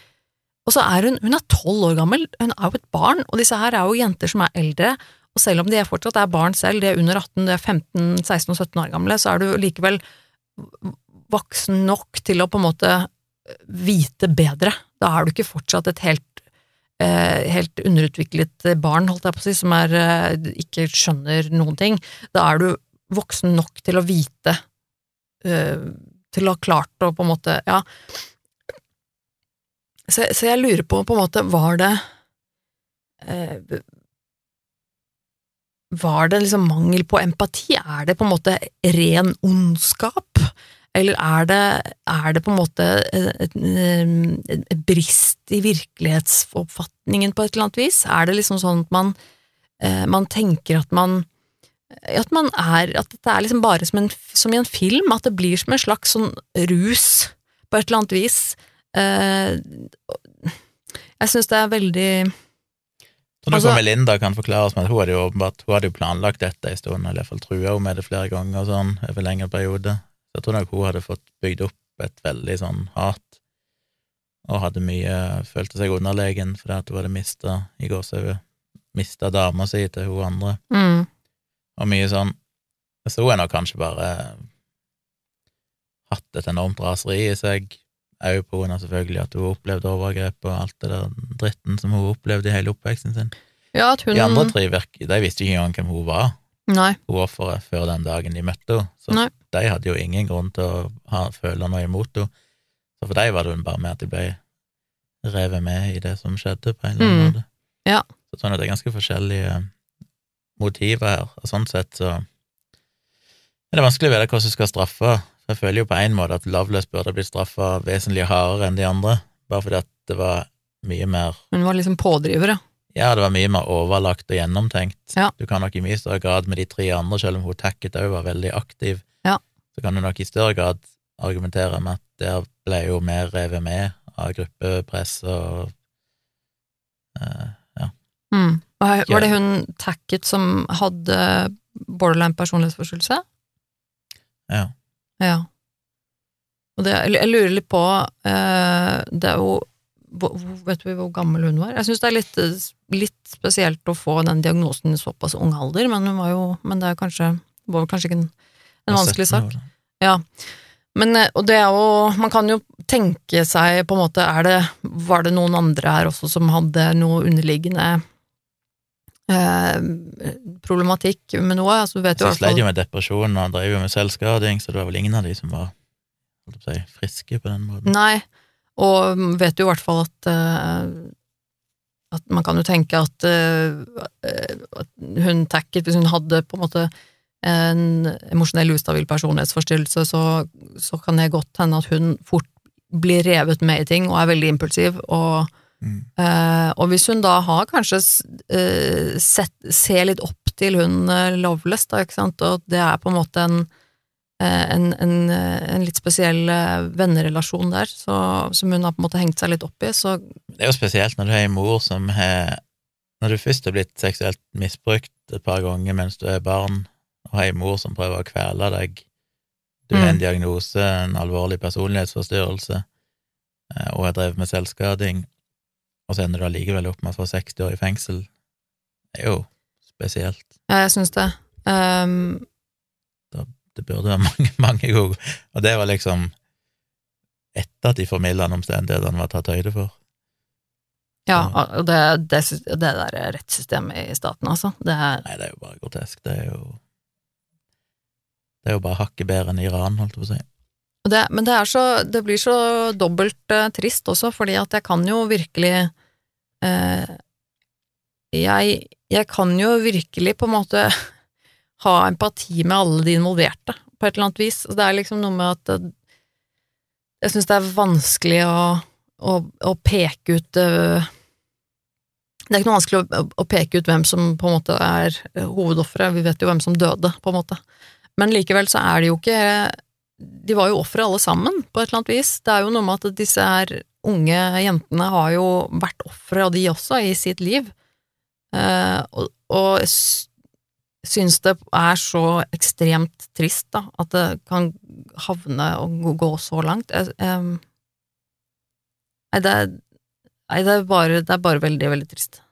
Og så er hun hun er tolv år gammel, hun er jo et barn, og disse her er jo jenter som er eldre. Og selv om de er fortsatt er barn selv, de er under 18, de er 15, 16 og 17 år gamle, så er du likevel voksen nok til å på en måte vite bedre. Da er du ikke fortsatt et helt, eh, helt underutviklet barn, holdt jeg på å si, som er, eh, ikke skjønner noen ting. Da er du voksen nok til å vite, eh, til å ha klart å på en måte, ja. Så, så jeg lurer på, på en måte, var det eh, var det liksom mangel på empati? Er det på en måte ren ondskap? Eller er det, er det på en måte et, et, et brist i virkelighetsoppfatningen på et eller annet vis? Er det liksom sånn at man, eh, man tenker at man at man er, at dette er liksom bare som, en, som i en film, at det blir som en slags sånn rus på et eller annet vis. Eh, jeg syns det er veldig Så nå Altså- Linda kan forklare oss med at hun hadde jo åpenbart hun hadde jo planlagt dette en stund, eller iallfall trua hun med det flere ganger sånn, over lengre periode. Så jeg tror nok hun hadde fått bygd opp et veldig sånn hat, og hadde mye Følte seg underlegen fordi at hun hadde mista i gåsehudet mista dama si til hun andre, mm, og mye sånn. Så hun har nok kanskje bare hatt et enormt raseri i seg, òg på grunn av selvfølgelig at hun opplevde overgrep og alt det der dritten som hun opplevde i hele oppveksten sin. Ja, hun De andre tre virker, de visste ikke engang hvem hun var, Nei. hun offeret, før den dagen de møtte henne, så Nei. de hadde jo ingen grunn til å ha, føle noe imot henne. Så for dem var det jo bare med at de ble revet med i det som skjedde, på en eller annen Mm. måte. Ja. Så sånn at det er ganske forskjellige motiver her, og sånn sett så er det vanskelig å vite hvordan du skal straffe. Jeg føler jo på en måte at Loveless burde blitt straffa vesentlig hardere enn de andre, bare fordi at det var mye mer Hun var liksom pådriver, ja. Ja, det var mye mer overlagt og gjennomtenkt. Ja. Du kan nok i mye større grad med de tre andre, selv om hun Tacket òg var veldig aktiv, Ja. så kan du nok i større grad argumentere med at der ble jo mer revet med av gruppepress og uh, ja. Mm. Var det hun Tacket som hadde borderline personlighetsforstyrrelse? ja. Ja. Og det, jeg lurer litt på uh, Det er jo Vet vi hvor gammel hun var? Jeg syns det er litt, litt spesielt å få den diagnosen i såpass ung alder, men hun var jo Men det er kanskje det var kanskje ikke en, en vanskelig sak. Ja. Men, eh, og det er jo Man kan jo tenke seg på en måte er det, Var det noen andre her også som hadde noe underliggende eh, problematikk med noe? Altså, vet jeg sleit jo med depresjon og drev jo med selvskading, så det var vel ingen av de som var si, friske på den måten. Nei, og vet jo i hvert fall at eh, at man kan jo tenke at, eh, at hun tacket hvis hun hadde på en måte en emosjonell ustabil personlighetsforstyrrelse, så, så kan det godt hende at hun fort blir revet med i ting og er veldig impulsiv, og, Mm. eh, og hvis hun da har kanskje eh, sett, ser litt opp til hun eh, Loveless, da, ikke sant, og det er på en måte en en, en, eh, en litt spesiell eh, vennerelasjon der, så, som hun har på en måte hengt seg litt opp i, så Det er jo spesielt når du har en mor som har Når du først har blitt seksuelt misbrukt et par ganger mens du er barn, og har en mor som prøver å kvele deg, du har en Mm. diagnose, en alvorlig personlighetsforstyrrelse, eh, og har drevet med selvskading, og så ender du allikevel opp med å få 60 år i fengsel, det er jo spesielt. ja, jeg syns det. Um, Det burde være mange, mange gode Og det var liksom etter at de formildende omstendighetene var tatt høyde for. ja, og det, det, det der rettssystemet i staten, altså, det er Nei, det er jo bare grotesk. Det er jo Det er jo bare hakket bedre enn Iran, holdt jeg på å si. Det, men det så Det blir så dobbelt eh, trist også, fordi at jeg kan jo virkelig eh, jeg, jeg kan jo virkelig på en måte ha empati med alle de involverte, på et eller annet vis. Det er liksom noe med at jeg syns det er vanskelig å, å, å peke ut uh, Det er ikke noe vanskelig å, å, peke ut hvem som på en måte er hovedofferet, vi vet jo hvem som døde, på en måte. Men likevel så er det jo ikke De var jo ofre alle sammen, på et eller annet vis. Det er jo noe med at disse her unge jentene har jo vært ofre, og de også, i sitt liv. Uh, og, og syns det er så ekstremt trist, da, at det kan havne og gå så langt. Jeg, nei, det er, nei det, er bare, det er bare veldig, veldig trist.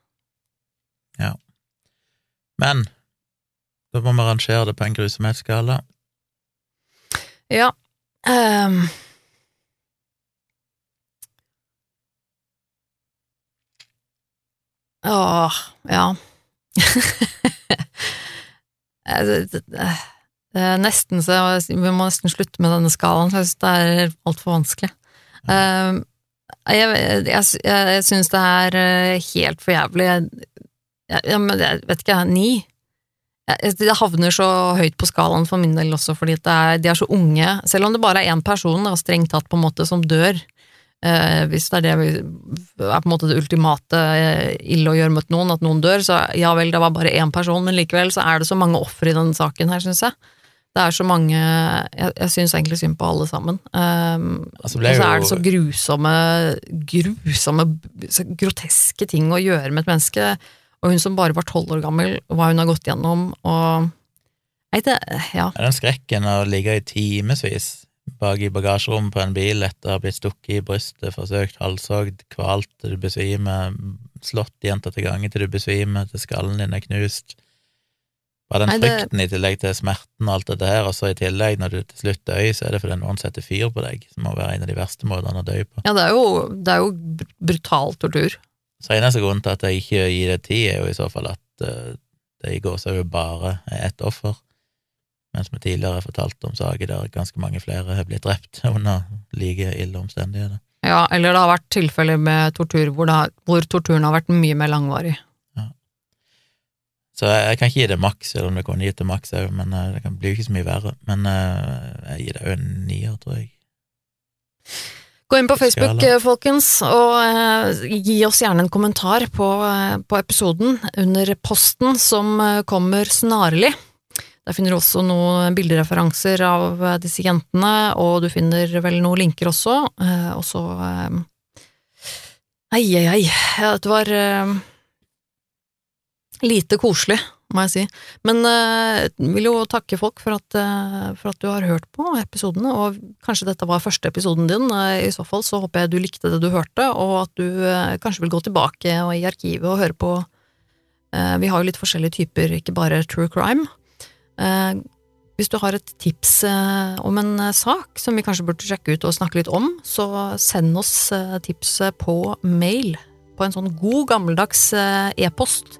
Ja. Men da må vi rangere det på en grusomhetsskala. Ja. Um, Åh, ja. Er nesten så Vi må nesten slutte med denne skalaen, for jeg synes det er altfor vanskelig. Um, jeg, jeg, jeg, jeg syns det er eh, helt for jævlig. Jeg, jeg, vet ikke, ni? Det havner så høyt på skalaen for min del også, fordi er, de er så unge. Selv om det bare er én person, da, strengt tatt, på en måte, som dør, Eh, hvis det er det er på en måte det ultimate eh, ille å gjøre mot noen, at noen dør, så ja vel, det var bare én person, men likevel så er det så mange ofre i denne saken her, syns jeg. Det er så mange Jeg, jeg syns egentlig synd på alle sammen. Um, altså og så er det så grusomme, grusomme, så groteske ting å gjøre med et menneske. Og hun som bare var tolv år gammel, hva hun har gått gjennom, og Nei, det Ja. Den skrekken å ligge i timevis bak i bagasjerommet på en bil etter å ha blitt stukket i brystet, forsøkt halshogd, kvalt til du besvimer, slått jenta til gange til du besvimer, til skallen din er knust. Bare den frykten i tillegg til smerten og alt dette her, og så i tillegg, når du til slutt dør, så er det fordi noen setter fyr på deg, som må være en av de verste måtene å dø på. Ja, det er jo, det er jo brutal tortur. Så eneste grunn til at jeg ikke gir det tid, er jo i så fall at uh, det i går så er bare ett offer mens jeg tidligere har fortalt om saker der ganske mange flere har blitt drept under like ille omstendigheter. Ja, eller det har vært tilfeller med tortur hvor, har, hvor, torturen har vært mye mer langvarig. Ja. Så jeg, jeg, kan ikke gi det maks, selv om det kunne gitt det maks òg, men uh, det kan bli jo ikke så mye verre. Men uh, jeg gir det jo en nier, tror jeg. Gå inn på Facebook, folkens, og gi oss gjerne en kommentar på, på episoden under posten som kommer snarlig. Der finner du også noen bildereferanser av eh, disse jentene, og du finner vel noen linker også, eh, og så Ei, Ei, ei, Ja, det var lite koselig, må jeg si. Men jeg vil jo takke folk for at, for at, du har hørt på episodene, og kanskje dette var første episoden din. I så fall så håper jeg du likte det du hørte, og at du kanskje vil gå tilbake i arkivet og høre på Vi har jo litt forskjellige typer, ikke bare true crime. Eh, hvis du har et tips eh, om en eh, sak som vi kanskje burde sjekke ut og snakke litt om, så send oss tipset på mail, på en sånn god, gammeldags e-post.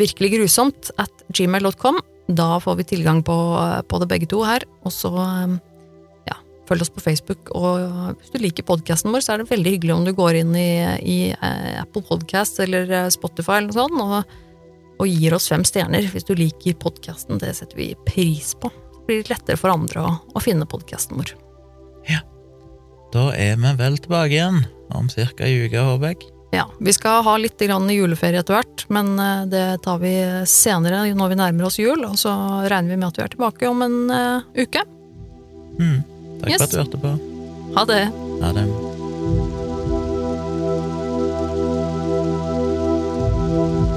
Virkelig grusomt at gmail.com. Da får vi tilgang på, på, det begge to her. Og så ja, følg oss på Facebook. Og hvis du liker podkasten vår, så er det veldig hyggelig om du går inn i, i Apple Podcast eller Spotify eller noe sånt. og og gir oss fem stjerner hvis du liker podkasten. Det setter vi pris på. Det blir litt lettere for andre å, å finne podkasten vår. Ja. Da er vi vel tilbake igjen om ca. ei uke, håper jeg. Ja. Vi skal ha litt juleferie etter hvert, men eh, det tar vi senere når vi nærmer oss jul. Og så regner vi med at vi er tilbake om en uh, uke. Mm. Takk yes. for at du hørte på. Ha det. Ha det. thank